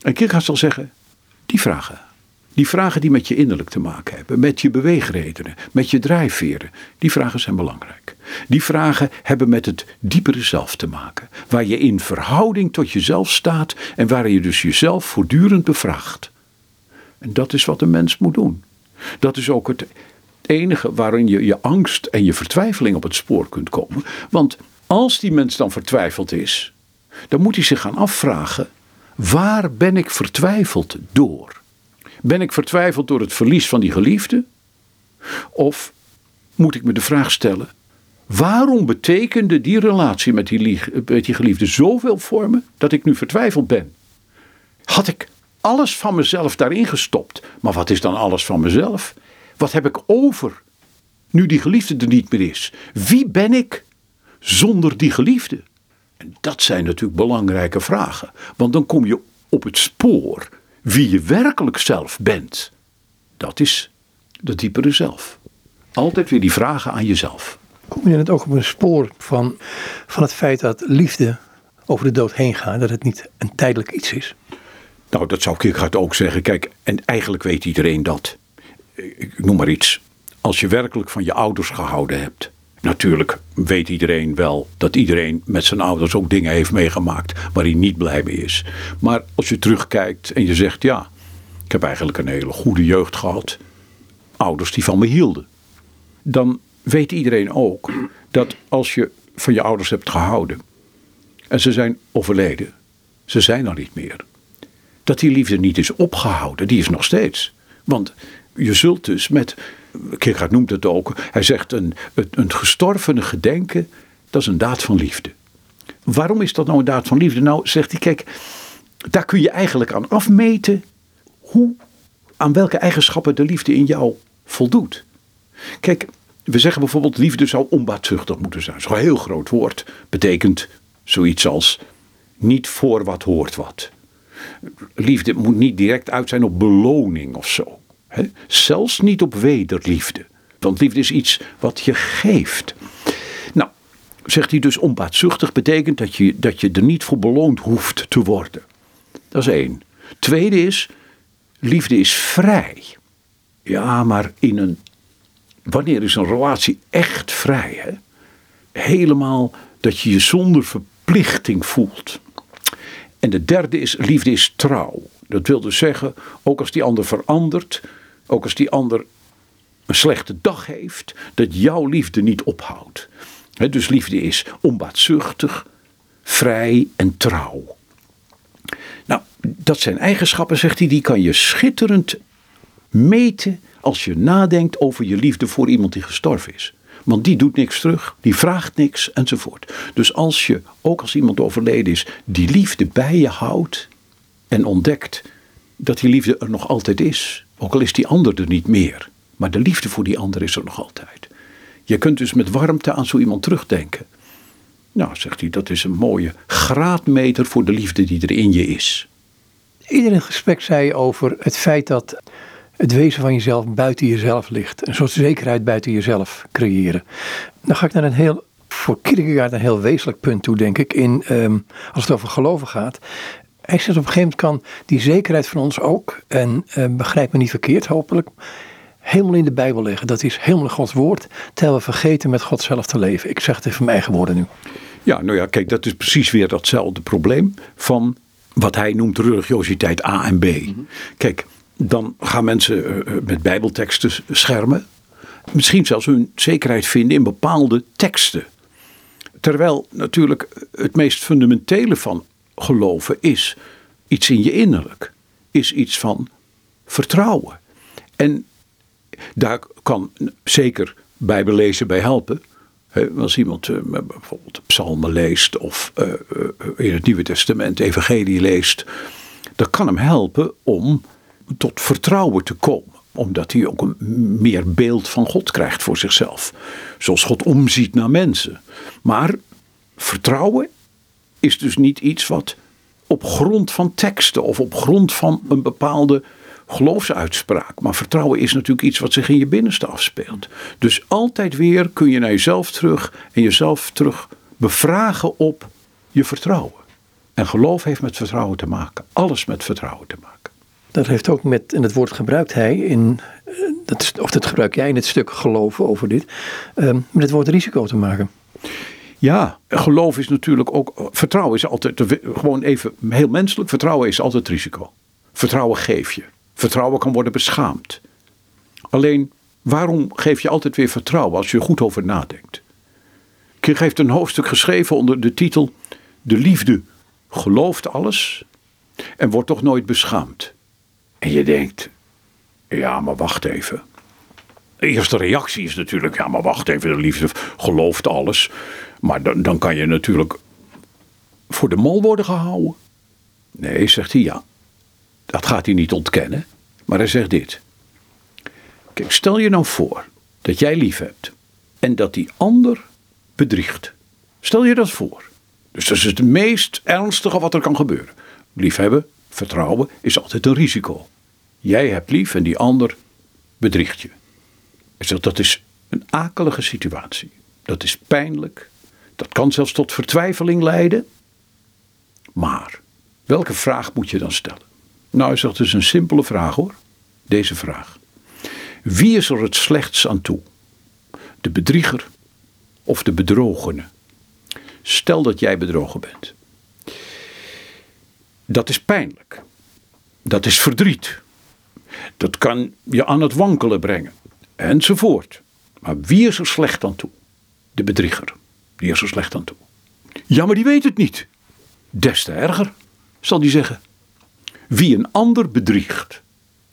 En Kierkegaard zal zeggen, die vragen, die vragen die met je innerlijk te maken hebben, met je beweegredenen, met je drijfveren, die vragen zijn belangrijk. Die vragen hebben met het diepere zelf te maken, waar je in verhouding tot jezelf staat en waar je dus jezelf voortdurend bevraagt. En dat is wat een mens moet doen. Dat is ook het enige waarin je je angst en je vertwijfeling op het spoor kunt komen. Want als die mens dan vertwijfeld is, dan moet hij zich gaan afvragen: waar ben ik vertwijfeld door? Ben ik vertwijfeld door het verlies van die geliefde? Of moet ik me de vraag stellen: waarom betekende die relatie met die, geliefde zoveel voor me dat ik nu vertwijfeld ben? Had ik alles van mezelf daarin gestopt? Maar wat is dan alles van mezelf? Wat heb ik over nu die geliefde er niet meer is? Wie ben ik zonder die geliefde? En dat zijn natuurlijk belangrijke vragen, want dan kom je op het spoor wie je werkelijk zelf bent. Dat is de diepere zelf. Altijd weer die vragen aan jezelf. Kom je het ook op een spoor van, van het feit dat liefde over de dood heen gaat, dat het niet een tijdelijk iets is? Nou, dat zou Kierkegaard ook zeggen. Kijk, en eigenlijk weet iedereen dat ik noem maar iets, als je werkelijk van je ouders gehouden hebt. Natuurlijk weet iedereen wel dat iedereen met zijn ouders ook dingen heeft meegemaakt waar hij niet blij mee is. Maar als je terugkijkt en je zegt ja, ik heb eigenlijk een hele goede jeugd gehad. Ouders die van me hielden. Dan weet iedereen ook dat als je van je ouders hebt gehouden en ze zijn overleden, ze zijn er niet meer. Dat die liefde niet is opgehouden, die is nog steeds. Want je zult dus met, Kierkegaard noemt het ook, hij zegt een, een gestorvene gedenken, dat is een daad van liefde. Waarom is dat nou een daad van liefde? Nou, zegt hij, kijk, daar kun je eigenlijk aan afmeten hoe, aan welke eigenschappen de liefde in jou voldoet. Kijk, we zeggen bijvoorbeeld liefde zou onbaatzuchtig moeten zijn. Zo'n heel groot woord. Betekent zoiets als niet voor wat hoort wat. Liefde moet niet direct uit zijn op beloning of zo. Zelfs niet op wederliefde. Want liefde is iets wat je geeft. Nou, zegt hij dus onbaatzuchtig betekent dat je, dat je er niet voor beloond hoeft te worden. Dat is één. Tweede is, liefde is vrij. Ja, maar in een, wanneer is een relatie echt vrij? Hè? Helemaal dat je je zonder verplichting voelt. En de derde is, liefde is trouw. Dat wil dus zeggen, ook als die ander verandert, ook als die ander een slechte dag heeft, dat jouw liefde niet ophoudt. dus liefde is onbaatzuchtig, vrij en trouw. Nou, dat zijn eigenschappen, zegt hij, die kan je schitterend meten als je nadenkt over je liefde voor iemand die gestorven is. Want die doet niks terug, die vraagt niks enzovoort. Dus als je, ook als iemand overleden is, die liefde bij je houdt en ontdekt dat die liefde er nog altijd is, ook al is die ander er niet meer. Maar de liefde voor die ander is er nog altijd. Je kunt dus met warmte aan zo iemand terugdenken. Nou, zegt hij, dat is een mooie graadmeter voor de liefde die er in je is. Ieder in het gesprek zei over het feit dat het wezen van jezelf buiten jezelf ligt. Een soort zekerheid buiten jezelf creëren. Dan ga ik naar een heel, voor Kierkegaard een heel wezenlijk punt toe, denk ik. In, ehm, als het over geloven gaat. Hij zegt op een gegeven moment kan die zekerheid van ons ook, en uh, begrijp me niet verkeerd hopelijk, helemaal in de Bijbel leggen. Dat is helemaal Gods woord, terwijl we vergeten met God zelf te leven. Ik zeg het even mijn eigen woorden nu. Ja, nou ja, kijk, dat is precies weer datzelfde probleem van wat hij noemt religiositeit A en B. Kijk, dan gaan mensen eh, eh, met bijbelteksten schermen. Misschien zelfs hun zekerheid vinden in bepaalde teksten. Terwijl natuurlijk het meest fundamentele van geloven is iets in je innerlijk. Is iets van vertrouwen. En daar kan zeker Bijbellezen bij helpen. Als iemand uh, bijvoorbeeld psalmen leest of uh, in het Nieuwe Testament evangelie leest. Dat kan hem helpen om tot vertrouwen te komen. Omdat hij ook een meer beeld van God krijgt voor zichzelf. Zoals God omziet naar mensen. Maar vertrouwen is dus niet iets wat op grond van teksten of op grond van een bepaalde geloofsuitspraak. Maar vertrouwen is natuurlijk iets wat zich in je binnenste afspeelt. Dus altijd weer kun je naar jezelf terug en jezelf terug bevragen op je vertrouwen. En geloof heeft met vertrouwen te maken. Alles met vertrouwen te maken. Dat heeft ook met, en het woord gebruikt hij in, eh, dat, of dat gebruik jij in het stuk geloven over dit, ehm, met het woord risico te maken. Ja, geloof is natuurlijk ook, vertrouwen is altijd, gewoon even heel menselijk, vertrouwen is altijd risico. Vertrouwen geef je. Vertrouwen kan worden beschaamd. Alleen, waarom geef je altijd weer vertrouwen als je er goed over nadenkt? Kirk heeft een hoofdstuk geschreven onder de titel De liefde gelooft alles en wordt toch nooit beschaamd. En je denkt, ja, maar wacht even. De eerste reactie is natuurlijk, ja, maar wacht even, de liefde gelooft alles. Maar dan, dan kan je natuurlijk voor de mol worden gehouden. Nee, zegt hij, ja. Dat gaat hij niet ontkennen. Maar hij zegt dit. Kijk, stel je nou voor dat jij lief hebt en dat die ander bedriegt. Stel je dat voor. Dus dat is het meest ernstige wat er kan gebeuren. Liefhebben, vertrouwen, is altijd een risico. Jij hebt lief en die ander bedriegt je. Zegt, dat is een akelige situatie. Dat is pijnlijk. Dat kan zelfs tot vertwijfeling leiden. Maar, welke vraag moet je dan stellen? Nou, hij zegt, het is een simpele vraag hoor. Deze vraag. Wie is er het slechts aan toe? De bedrieger of de bedrogene? Stel dat jij bedrogen bent. Dat is pijnlijk. Dat is verdriet. Dat kan je aan het wankelen brengen. Enzovoort. Maar wie is er slecht aan toe? De bedrieger. Die is er slecht aan toe. Ja, maar die weet het niet. Des te erger, zal die zeggen. Wie een ander bedriegt,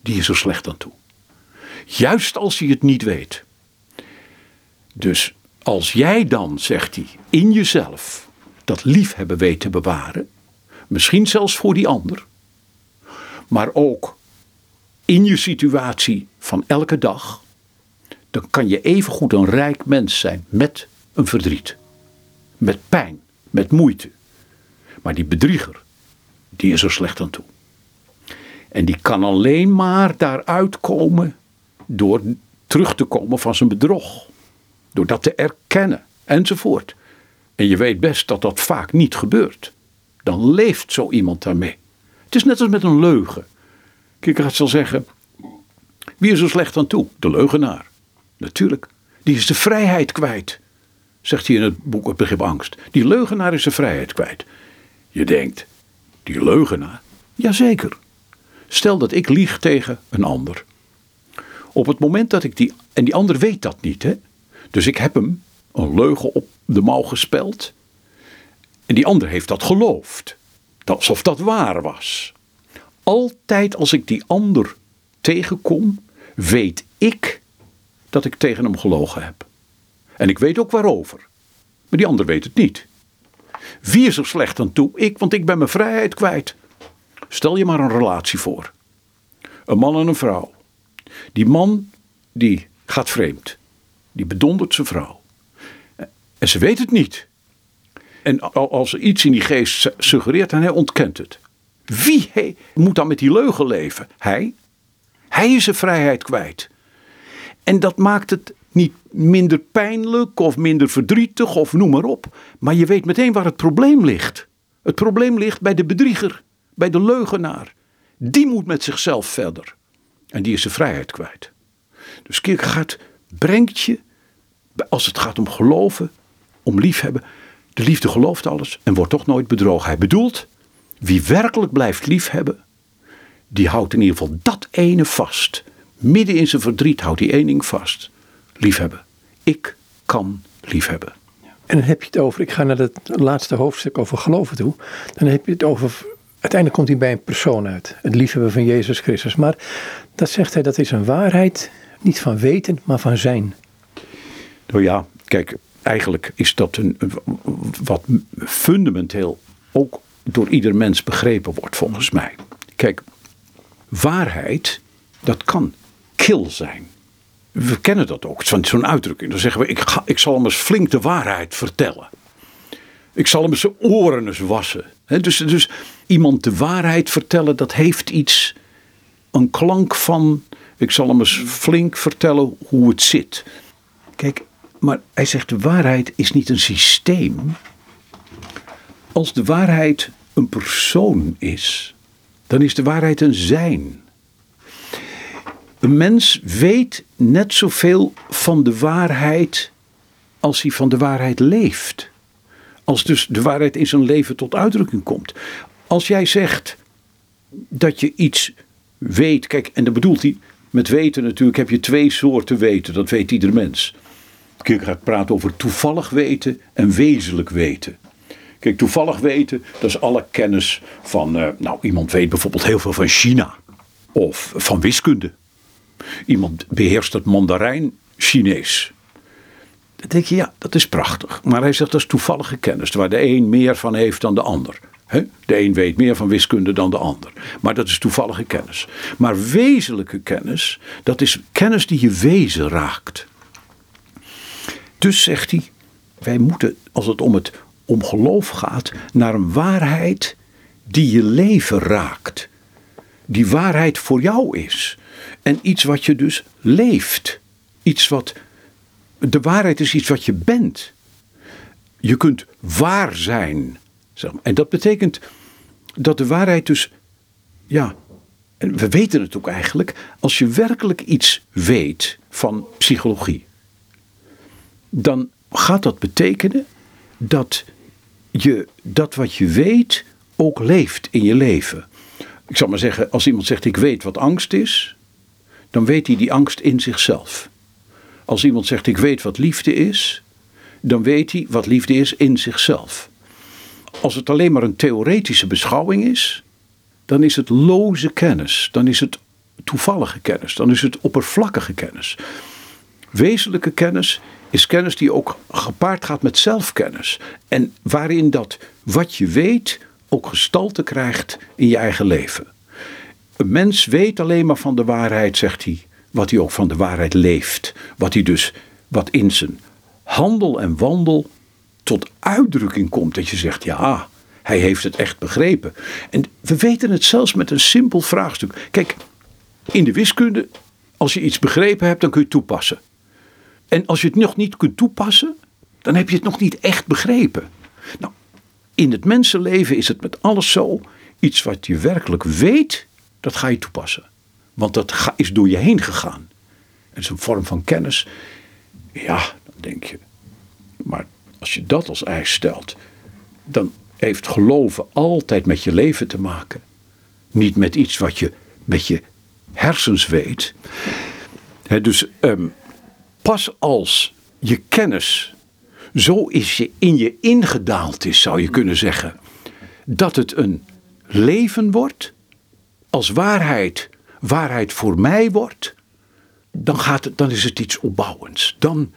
die is er slecht aan toe. Juist als hij het niet weet. Dus als jij dan, zegt hij, in jezelf dat liefhebben weet te bewaren, misschien zelfs voor die ander, maar ook in je situatie van elke dag, dan kan je evengoed een rijk mens zijn met een verdriet, met pijn, met moeite. Maar die bedrieger, die is er slecht aan toe. En die kan alleen maar daaruit komen door terug te komen van zijn bedrog. Door dat te erkennen enzovoort. En je weet best dat dat vaak niet gebeurt. Dan leeft zo iemand daarmee. Het is net als met een leugen. Kierkegaard zal zeggen, wie is er slecht aan toe? De leugenaar. Natuurlijk, die is de vrijheid kwijt. Zegt hij in het boek Het begrip angst. Die leugenaar is de vrijheid kwijt. Je denkt, die leugenaar? Jazeker. Stel dat ik lieg tegen een ander. Op het moment dat ik die. En die ander weet dat niet, hè? Dus ik heb hem een leugen op de mouw gespeld. En die ander heeft dat geloofd. Alsof dat waar was. Altijd als ik die ander tegenkom, weet ik dat ik tegen hem gelogen heb. En ik weet ook waarover. Maar die ander weet het niet. Wie is er slecht aan toe? Ik, want ik ben mijn vrijheid kwijt. Stel je maar een relatie voor. Een man en een vrouw. Die man die gaat vreemd. Die bedondert zijn vrouw. En ze weet het niet. En als er iets in die geest suggereert en hij ontkent het. Wie moet dan met die leugen leven? Hij? Hij is zijn vrijheid kwijt. En dat maakt het niet minder pijnlijk of minder verdrietig of noem maar op. Maar je weet meteen waar het probleem ligt. Het probleem ligt bij de bedrieger, bij de leugenaar. Die moet met zichzelf verder. En die is zijn vrijheid kwijt. Dus Kierkegaard brengt je, als het gaat om geloven, om liefhebben, De liefde gelooft alles en wordt toch nooit bedrogen. Hij bedoelt, wie werkelijk blijft liefhebben, die houdt in ieder geval dat ene vast. Midden in zijn verdriet houdt hij één ding vast. Liefhebben. Ik kan liefhebben. En dan heb je het over, ik ga naar het laatste hoofdstuk over geloven toe. Dan heb je het over, uiteindelijk komt hij bij een persoon uit. Het liefhebben van Jezus Christus. Maar dat zegt hij, dat is een waarheid, niet van weten, maar van zijn. Nou ja, kijk, eigenlijk is dat een, wat fundamenteel ook door ieder mens begrepen wordt, volgens mij. Kijk, waarheid, dat kan kil zijn. We kennen dat ook, zo'n uitdrukking. Dan zeggen we, ik, ga, ik zal hem eens flink de waarheid vertellen. Ik zal hem zijn oren eens wassen. dus, dus iemand de waarheid vertellen, dat heeft iets, een klank van, ik zal hem eens flink vertellen hoe het zit. Kijk, maar hij zegt de waarheid is niet een systeem. Als de waarheid een persoon is, dan is de waarheid een zijn. Een mens weet net zoveel van de waarheid als hij van de waarheid leeft. Als dus de waarheid in zijn leven tot uitdrukking komt. Als jij zegt dat je iets weet, kijk, en dan bedoelt hij, met weten natuurlijk heb je twee soorten weten, dat weet ieder mens. gaat praten over toevallig weten en wezenlijk weten. Kijk, toevallig weten, dat is alle kennis van, uh, nou iemand weet bijvoorbeeld heel veel van China of van wiskunde. Iemand beheerst het Mandarijn Chinees. Dan denk je, ja, dat is prachtig. Maar hij zegt dat is toevallige kennis, waar de een meer van heeft dan de ander. De een weet meer van wiskunde dan de ander. Maar dat is toevallige kennis. Maar wezenlijke kennis, dat is kennis die je wezen raakt. Dus zegt hij, wij moeten, als het om het om geloof gaat, naar een waarheid die je leven raakt. Die waarheid voor jou is. En iets wat je dus leeft. Iets wat. De waarheid is iets wat je bent. Je kunt waar zijn. En dat betekent dat de waarheid dus. Ja, en we weten het ook eigenlijk. Als je werkelijk iets weet van psychologie. Dan gaat dat betekenen dat je dat wat je weet ook leeft in je leven. Ik zal maar zeggen, als iemand zegt ik weet wat angst is, dan weet hij die angst in zichzelf. Als iemand zegt ik weet wat liefde is, dan weet hij wat liefde is in zichzelf. Als het alleen maar een theoretische beschouwing is, dan is het loze kennis, dan is het toevallige kennis, dan is het oppervlakkige kennis. Wezenlijke kennis is kennis die ook gepaard gaat met zelfkennis. En waarin dat wat je weet ook gestalte krijgt in je eigen leven. Een mens weet alleen maar van de waarheid, zegt hij, wat hij ook van de waarheid leeft. Wat hij dus, wat in zijn handel en wandel tot uitdrukking komt. Dat je zegt, ja, hij heeft het echt begrepen. En we weten het zelfs met een simpel vraagstuk. Kijk, in de wiskunde, als je iets begrepen hebt, dan kun je het toepassen. En als je het nog niet kunt toepassen, dan heb je het nog niet echt begrepen. Nou, in het mensenleven is het met alles zo. Iets wat je werkelijk weet, dat ga je toepassen. Want dat is door je heen gegaan. Het is een vorm van kennis. Ja, dan denk je. Maar als je dat als eis stelt, dan heeft geloven altijd met je leven te maken. Niet met iets wat je met je hersens weet. dus um, Pas als je kennis zo is je in je ingedaald is, zou je kunnen zeggen, dat het een leven wordt, als waarheid, waarheid voor mij wordt, dan, gaat het, dan is het iets opbouwends. Dan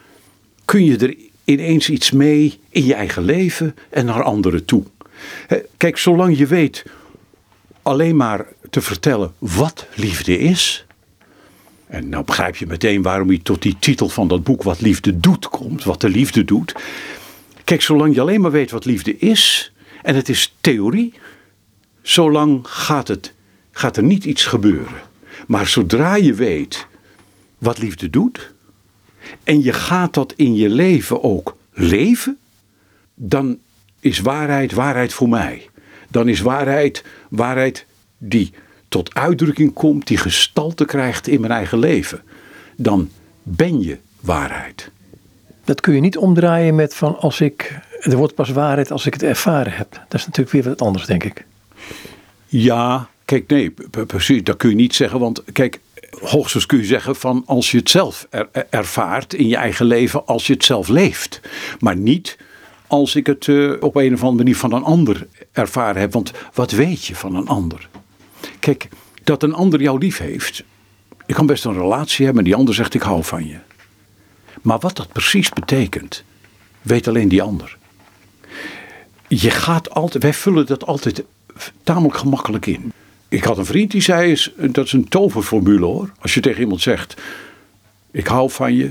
kun je er ineens iets mee in je eigen leven en naar anderen toe. Kijk, zolang je weet alleen maar te vertellen wat liefde is, en nou begrijp je meteen waarom hij tot die titel van dat boek Wat Liefde Doet komt. Wat de liefde doet. Kijk, zolang je alleen maar weet wat liefde is. En het is theorie. Zolang gaat, het, gaat er niet iets gebeuren. Maar zodra je weet wat liefde doet. En je gaat dat in je leven ook leven. Dan is waarheid waarheid voor mij. Dan is waarheid waarheid die tot uitdrukking komt, die gestalte krijgt in mijn eigen leven, dan ben je waarheid. Dat kun je niet omdraaien met van als ik Er wordt pas waarheid als ik het ervaren heb. Dat is natuurlijk weer wat anders, denk ik. Ja, kijk, nee, precies. Dat kun je niet zeggen. Want kijk, hoogstens kun je zeggen van als je het zelf ervaart in je eigen leven, als je het zelf leeft. Maar niet als ik het uh, op een of andere manier van een ander ervaren heb. Want wat weet je van een ander? Kijk, dat een ander jou lief heeft. Je kan best een relatie hebben en die ander zegt ik hou van je. Maar wat dat precies betekent, weet alleen die ander. Je gaat altijd, wij vullen dat altijd tamelijk gemakkelijk in. Ik had een vriend die zei, is, dat is een toverformule hoor. Als je tegen iemand zegt, ik hou van je,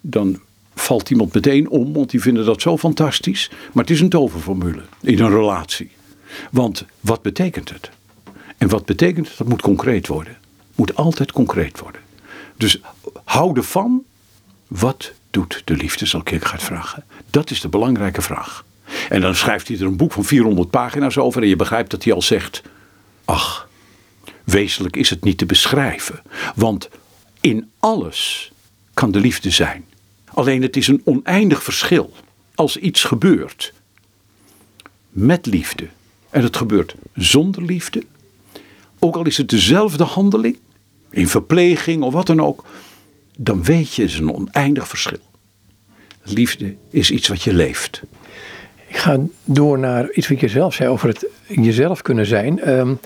dan valt iemand meteen om, want die vinden dat zo fantastisch. Maar het is een toverformule in een relatie. Want wat betekent het? En wat betekent het? Dat moet concreet worden. Moet altijd concreet worden. Dus houden van, wat doet de liefde, zal ik gaat vragen. Dat is de belangrijke vraag. En dan schrijft hij er een boek van 400 pagina's over en je begrijpt dat hij al zegt, ach, wezenlijk is het niet te beschrijven. Want in alles kan de liefde zijn. Alleen het is een oneindig verschil als iets gebeurt met liefde en het gebeurt zonder liefde. Ook al is het dezelfde handeling, in verpleging of wat dan ook, dan weet je, het is een oneindig verschil. Liefde is iets wat je leeft. Ik ga door naar iets wat je zelf zei over het jezelf kunnen zijn. Um, op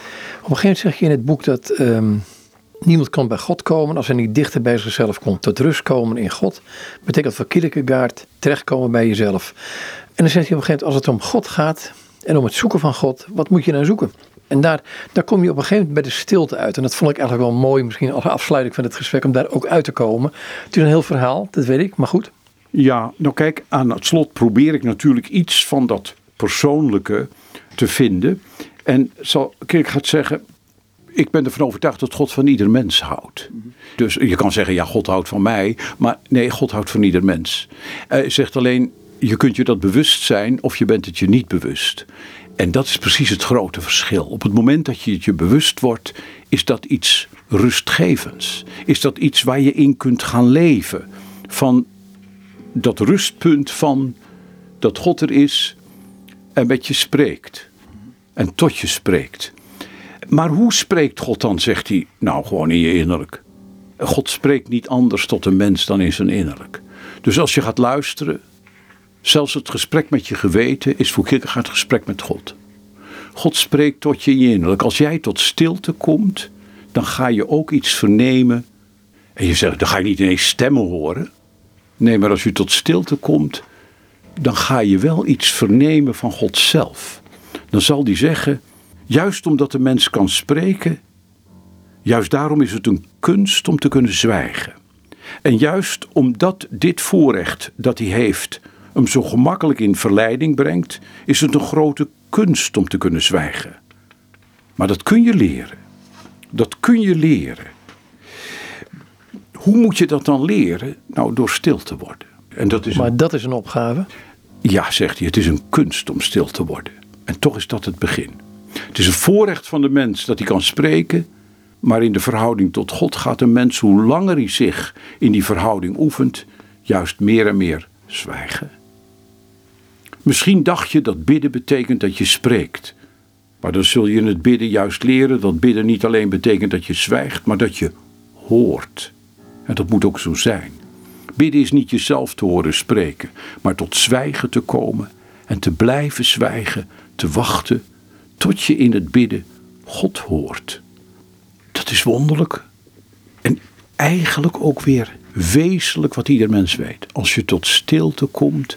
een gegeven moment zeg je in het boek dat ehm, niemand kan bij God komen als hij niet dichter bij zichzelf komt. Tot rust komen in God betekent voor Kierkegaard terechtkomen bij jezelf. En dan zegt hij op een gegeven moment als het om God gaat en om het zoeken van God, wat moet je dan zoeken? En daar, daar kom je op een gegeven moment bij de stilte uit. En dat vond ik eigenlijk wel mooi, misschien als afsluiting van het gesprek, om daar ook uit te komen. Het is een heel verhaal, dat weet ik, maar goed. Ja, nou kijk, aan het slot probeer ik natuurlijk iets van dat persoonlijke te vinden. En zal, ik ga zeggen, ik ben ervan overtuigd dat God van ieder mens houdt. Dus je kan zeggen, ja, God houdt van mij. Maar nee, God houdt van ieder mens. Hij zegt alleen, je kunt je dat bewust zijn of je bent het je niet bewust. En dat is precies het grote verschil. Op het moment dat je het je bewust wordt, is dat iets rustgevends. Is dat iets waar je in kunt gaan leven. Van dat rustpunt van dat God er is en met je spreekt. En tot je spreekt. Maar hoe spreekt God dan, zegt hij? Nou, gewoon in je innerlijk. God spreekt niet anders tot een mens dan in zijn innerlijk. Dus als je gaat luisteren, zelfs het gesprek met je geweten is voor Kierkegaard het gesprek met God. God spreekt tot je in je innerlijk. Als jij tot stilte komt, dan ga je ook iets vernemen. En je zegt, dan ga je niet ineens stemmen horen. Nee, maar als je tot stilte komt, dan ga je wel iets vernemen van God zelf. Dan zal die zeggen, juist omdat de mens kan spreken, juist daarom is het een kunst om te kunnen zwijgen. En juist omdat dit voorrecht dat hij heeft hem zo gemakkelijk in verleiding brengt, is het een grote kunst om te kunnen zwijgen. Maar dat kun je leren. Dat kun je leren. Hoe moet je dat dan leren? Nou, door stil te worden. En dat is maar dat is een opgave? Ja, zegt hij, het is een kunst om stil te worden. En toch is dat het begin. Het is een voorrecht van de mens dat hij kan spreken, maar in de verhouding tot God gaat een mens, hoe langer hij zich in die verhouding oefent, juist meer en meer zwijgen. Misschien dacht je dat bidden betekent dat je spreekt. Maar dan zul je in het bidden juist leren dat bidden niet alleen betekent dat je zwijgt, maar dat je hoort. En dat moet ook zo zijn. Bidden is niet jezelf te horen spreken, maar tot zwijgen te komen en te blijven zwijgen, te wachten tot je in het bidden God hoort. Dat is wonderlijk. En eigenlijk ook weer wezenlijk wat ieder mens weet. Als je tot stilte komt,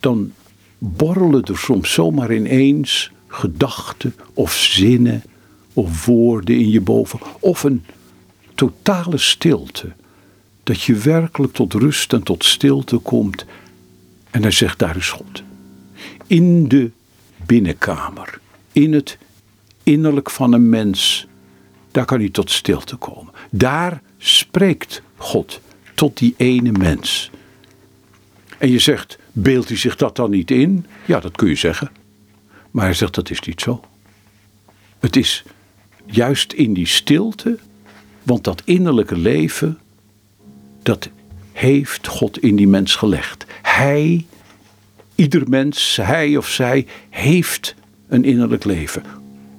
dan borrelen er soms zomaar ineens gedachten of zinnen of woorden in je boven. Of een totale stilte. Dat je werkelijk tot rust en tot stilte komt. En hij zegt, daar is God. In de binnenkamer. In het innerlijk van een mens. Daar kan hij tot stilte komen. Daar spreekt God tot die ene mens. En je zegt, beeldt hij zich dat dan niet in? Ja, dat kun je zeggen. Maar hij zegt, dat is niet zo. Het is juist in die stilte, want dat innerlijke leven, dat heeft God in die mens gelegd. Hij Ieder mens, hij of zij, heeft een innerlijk leven.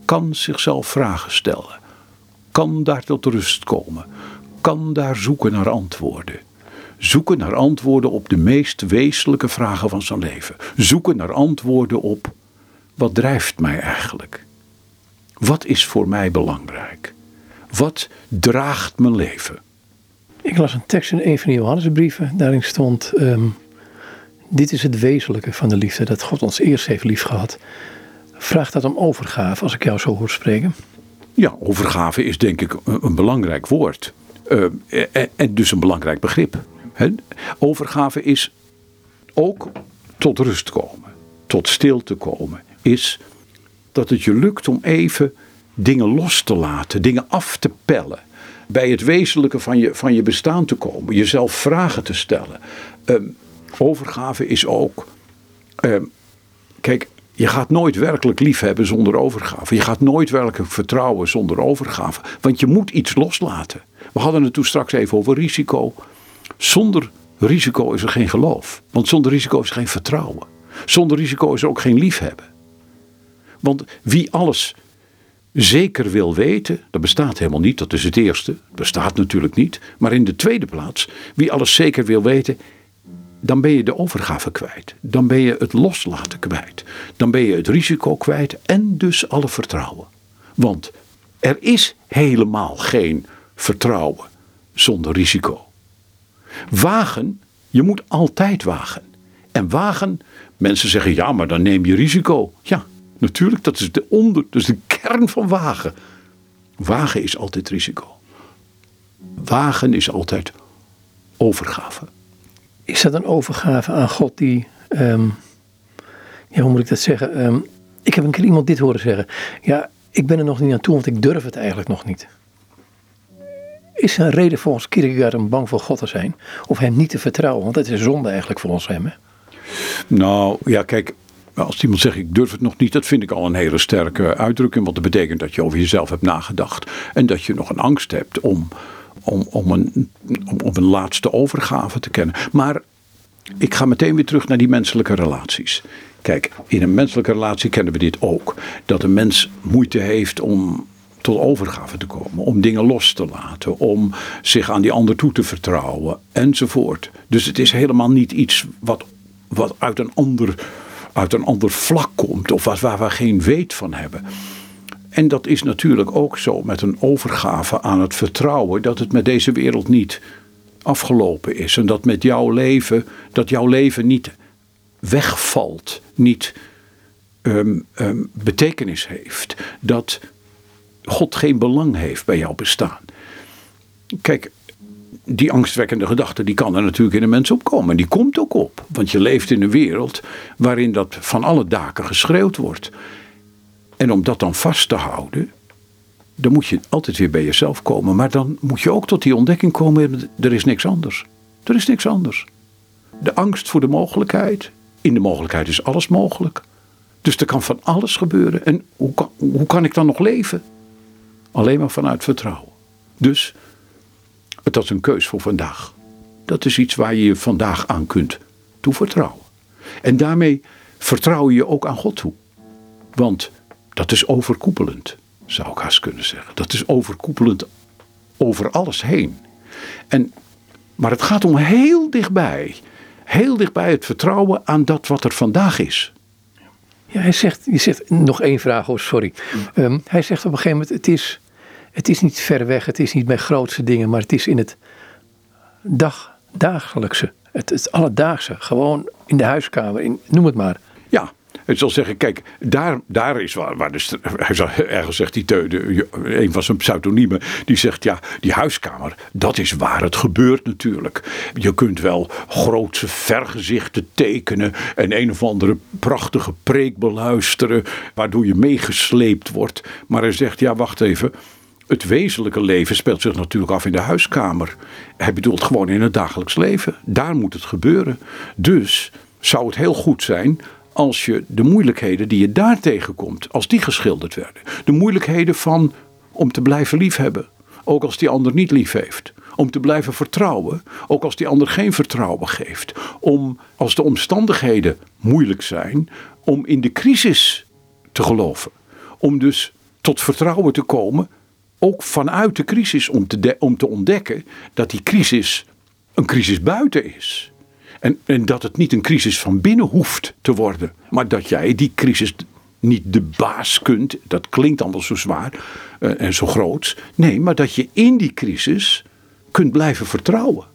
Kan zichzelf vragen stellen. Kan daar tot rust komen. Kan daar zoeken naar antwoorden. Zoeken naar antwoorden op de meest wezenlijke vragen van zijn leven. Zoeken naar antwoorden op wat drijft mij eigenlijk? Wat is voor mij belangrijk? Wat draagt mijn leven? Ik las een tekst in een van de Johannesbrieven. Daarin stond: ehm, Dit is het wezenlijke van de liefde, dat God ons eerst heeft liefgehad. Vraagt dat om overgave, als ik jou zo hoor spreken? Ja, overgave is denk ik een, belangrijk woord. Uh, en dus een belangrijk begrip. Overgave is ook tot rust komen, tot stilte komen. Is dat het je lukt om even dingen los te laten, dingen af te pellen. Bij het wezenlijke van je, van je bestaan te komen, jezelf vragen te stellen. Ehm, overgave is ook. Ehm, kijk, je gaat nooit werkelijk lief hebben zonder overgave. Je gaat nooit werkelijk vertrouwen zonder overgave. Want je moet iets loslaten. We hadden het toen straks even over risico. Zonder risico is er geen geloof. Want zonder risico is er geen vertrouwen. Zonder risico is er ook geen liefhebben. Want wie alles zeker wil weten, dat bestaat helemaal niet, dat is het eerste, bestaat natuurlijk niet. Maar in de tweede plaats, wie alles zeker wil weten, dan ben je de overgave kwijt. Dan ben je het loslaten kwijt. Dan ben je het risico kwijt en dus alle vertrouwen. Want er is helemaal geen vertrouwen zonder risico. Wagen, je moet altijd wagen. En wagen, mensen zeggen ja, maar dan neem je risico. Ja, natuurlijk, dat is de onder, dus de kern van wagen. Wagen is altijd risico. Wagen is altijd overgave. Is dat een overgave aan God die, ehm, ja, hoe moet ik dat zeggen? Ehm, ik heb een keer iemand dit horen zeggen. Ja, ik ben er nog niet aan toe, want ik durf het eigenlijk nog niet. Is er een reden volgens Kierkegaard om bang voor God te zijn? Of hem niet te vertrouwen? Want dat is een zonde eigenlijk volgens hem. Hè? Nou, ja, kijk. Als iemand zegt ik durf het nog niet, dat vind ik al een hele sterke uitdrukking. Want dat betekent dat je over jezelf hebt nagedacht. En dat je nog een angst hebt om, om, om, een, om, om een laatste overgave te kennen. Maar ik ga meteen weer terug naar die menselijke relaties. Kijk, in een menselijke relatie kennen we dit ook. Dat een mens moeite heeft om tot overgave te komen, om dingen los te laten, om zich aan die ander toe te vertrouwen enzovoort. Dus het is helemaal niet iets wat, wat uit, een ander, uit een ander vlak komt of wat, waar we geen weet van hebben. En dat is natuurlijk ook zo met een overgave aan het vertrouwen dat het met deze wereld niet afgelopen is en dat met jouw leven, dat jouw leven niet wegvalt, niet um, um, betekenis heeft, dat God geen belang heeft bij jouw bestaan. Kijk, die angstwekkende gedachte die kan er natuurlijk in een mens opkomen. En die komt ook op. Want je leeft in een wereld waarin dat van alle daken geschreeuwd wordt. En om dat dan vast te houden, dan moet je altijd weer bij jezelf komen. Maar dan moet je ook tot die ontdekking komen, er is niks anders. Er is niks anders. De angst voor de mogelijkheid. In de mogelijkheid is alles mogelijk. Dus er kan van alles gebeuren. En hoe kan, hoe kan ik dan nog leven? Alleen maar vanuit vertrouwen. Dus dat is een keus voor vandaag. Dat is iets waar je je vandaag aan kunt toevertrouwen. En daarmee vertrouw je je ook aan God toe. Want dat is overkoepelend, zou ik haast kunnen zeggen. Dat is overkoepelend over alles heen. En, maar het gaat om heel dichtbij. Heel dichtbij het vertrouwen aan dat wat er vandaag is. Ja, hij zegt, je zegt nog één vraag, oh sorry. Ehm, hij zegt op een gegeven moment, het is, het is niet ver weg, het is niet bij grootste dingen, maar het is in het dag, dagelijkse, het, het alledaagse, gewoon in de huiskamer, in, noem het maar. Ja, het zal zeggen, kijk, daar, daar is waar, waar de, ergens zegt die de, een van zijn pseudoniemen, die zegt ja, die huiskamer, dat is waar het gebeurt natuurlijk. Je kunt wel grootse vergezichten tekenen en een of andere prachtige preek beluisteren, waardoor je meegesleept wordt. Maar hij zegt, ja, wacht even. Het wezenlijke leven speelt zich natuurlijk af in de huiskamer. Hij bedoelt gewoon in het dagelijks leven. Daar moet het gebeuren. Dus zou het heel goed zijn als je de moeilijkheden die je daar tegenkomt, als die geschilderd werden. De moeilijkheden van om te blijven liefhebben, ook als die ander niet lief heeft. Om te blijven vertrouwen, ook als die ander geen vertrouwen geeft. Om als de omstandigheden moeilijk zijn, om in de crisis te geloven. Om dus tot vertrouwen te komen, ook vanuit de crisis, om te, om te ontdekken dat die crisis een crisis buiten is. En, en dat het niet een crisis van binnen hoeft te worden, maar dat jij die crisis niet de baas kunt. Dat klinkt allemaal zo zwaar uh, en zo groot. Nee, maar dat je in die crisis kunt blijven vertrouwen.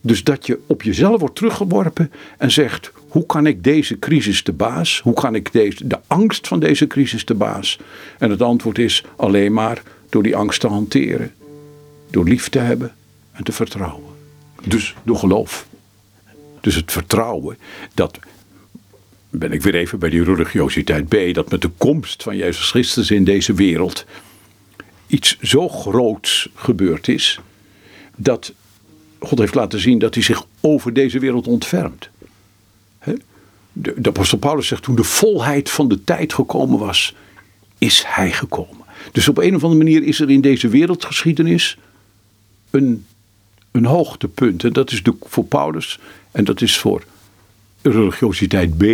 Dus dat je op jezelf wordt teruggeworpen en zegt: hoe kan ik deze crisis de baas? Hoe kan ik deze, de angst van deze crisis de baas? En het antwoord is alleen maar door die angst te hanteren. Door lief te hebben en te vertrouwen. Dus door geloof. Dus het vertrouwen dat ben ik weer even bij die religiositeit B, dat met de komst van Jezus Christus in deze wereld iets zo groots gebeurd is, dat God heeft laten zien dat hij zich over deze wereld ontfermt. De, de apostel Paulus zegt toen de volheid van de tijd gekomen was, is hij gekomen. Dus op een of andere manier is er in deze wereldgeschiedenis een, een hoogtepunt. En dat is de, voor Paulus en dat is voor religiositeit B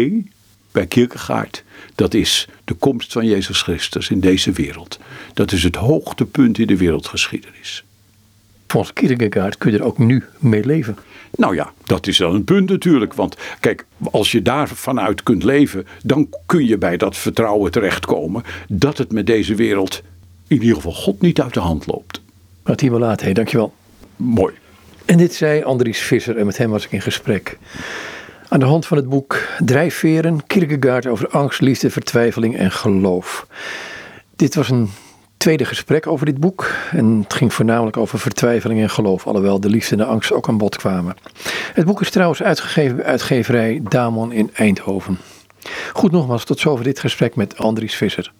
bij Kierkegaard. Dat is de komst van Jezus Christus in deze wereld. Dat is het hoogtepunt in de wereldgeschiedenis. Volgens Kierkegaard kun je er ook nu mee leven. Nou ja, dat is dan een punt natuurlijk. Want kijk, als je daar vanuit kunt leven, dan kun je bij dat vertrouwen terechtkomen dat het met deze wereld in ieder geval God niet uit de hand loopt. Martien Laat, hey, dankjewel. Mooi. En dit zei Andries Visser en met hem was ik in gesprek. Aan de hand van het boek Drijfveren, Kierkegaard over angst, liefde, vertwijfeling en geloof. Dit was een tweede gesprek over dit boek. En het ging voornamelijk over vertwijfeling en geloof, alhoewel de liefde en de angst ook aan bod kwamen. Het boek is trouwens uitgegeven uitgeverij Damon in Eindhoven. Goed nogmaals, tot zover dit gesprek met Andries Visser.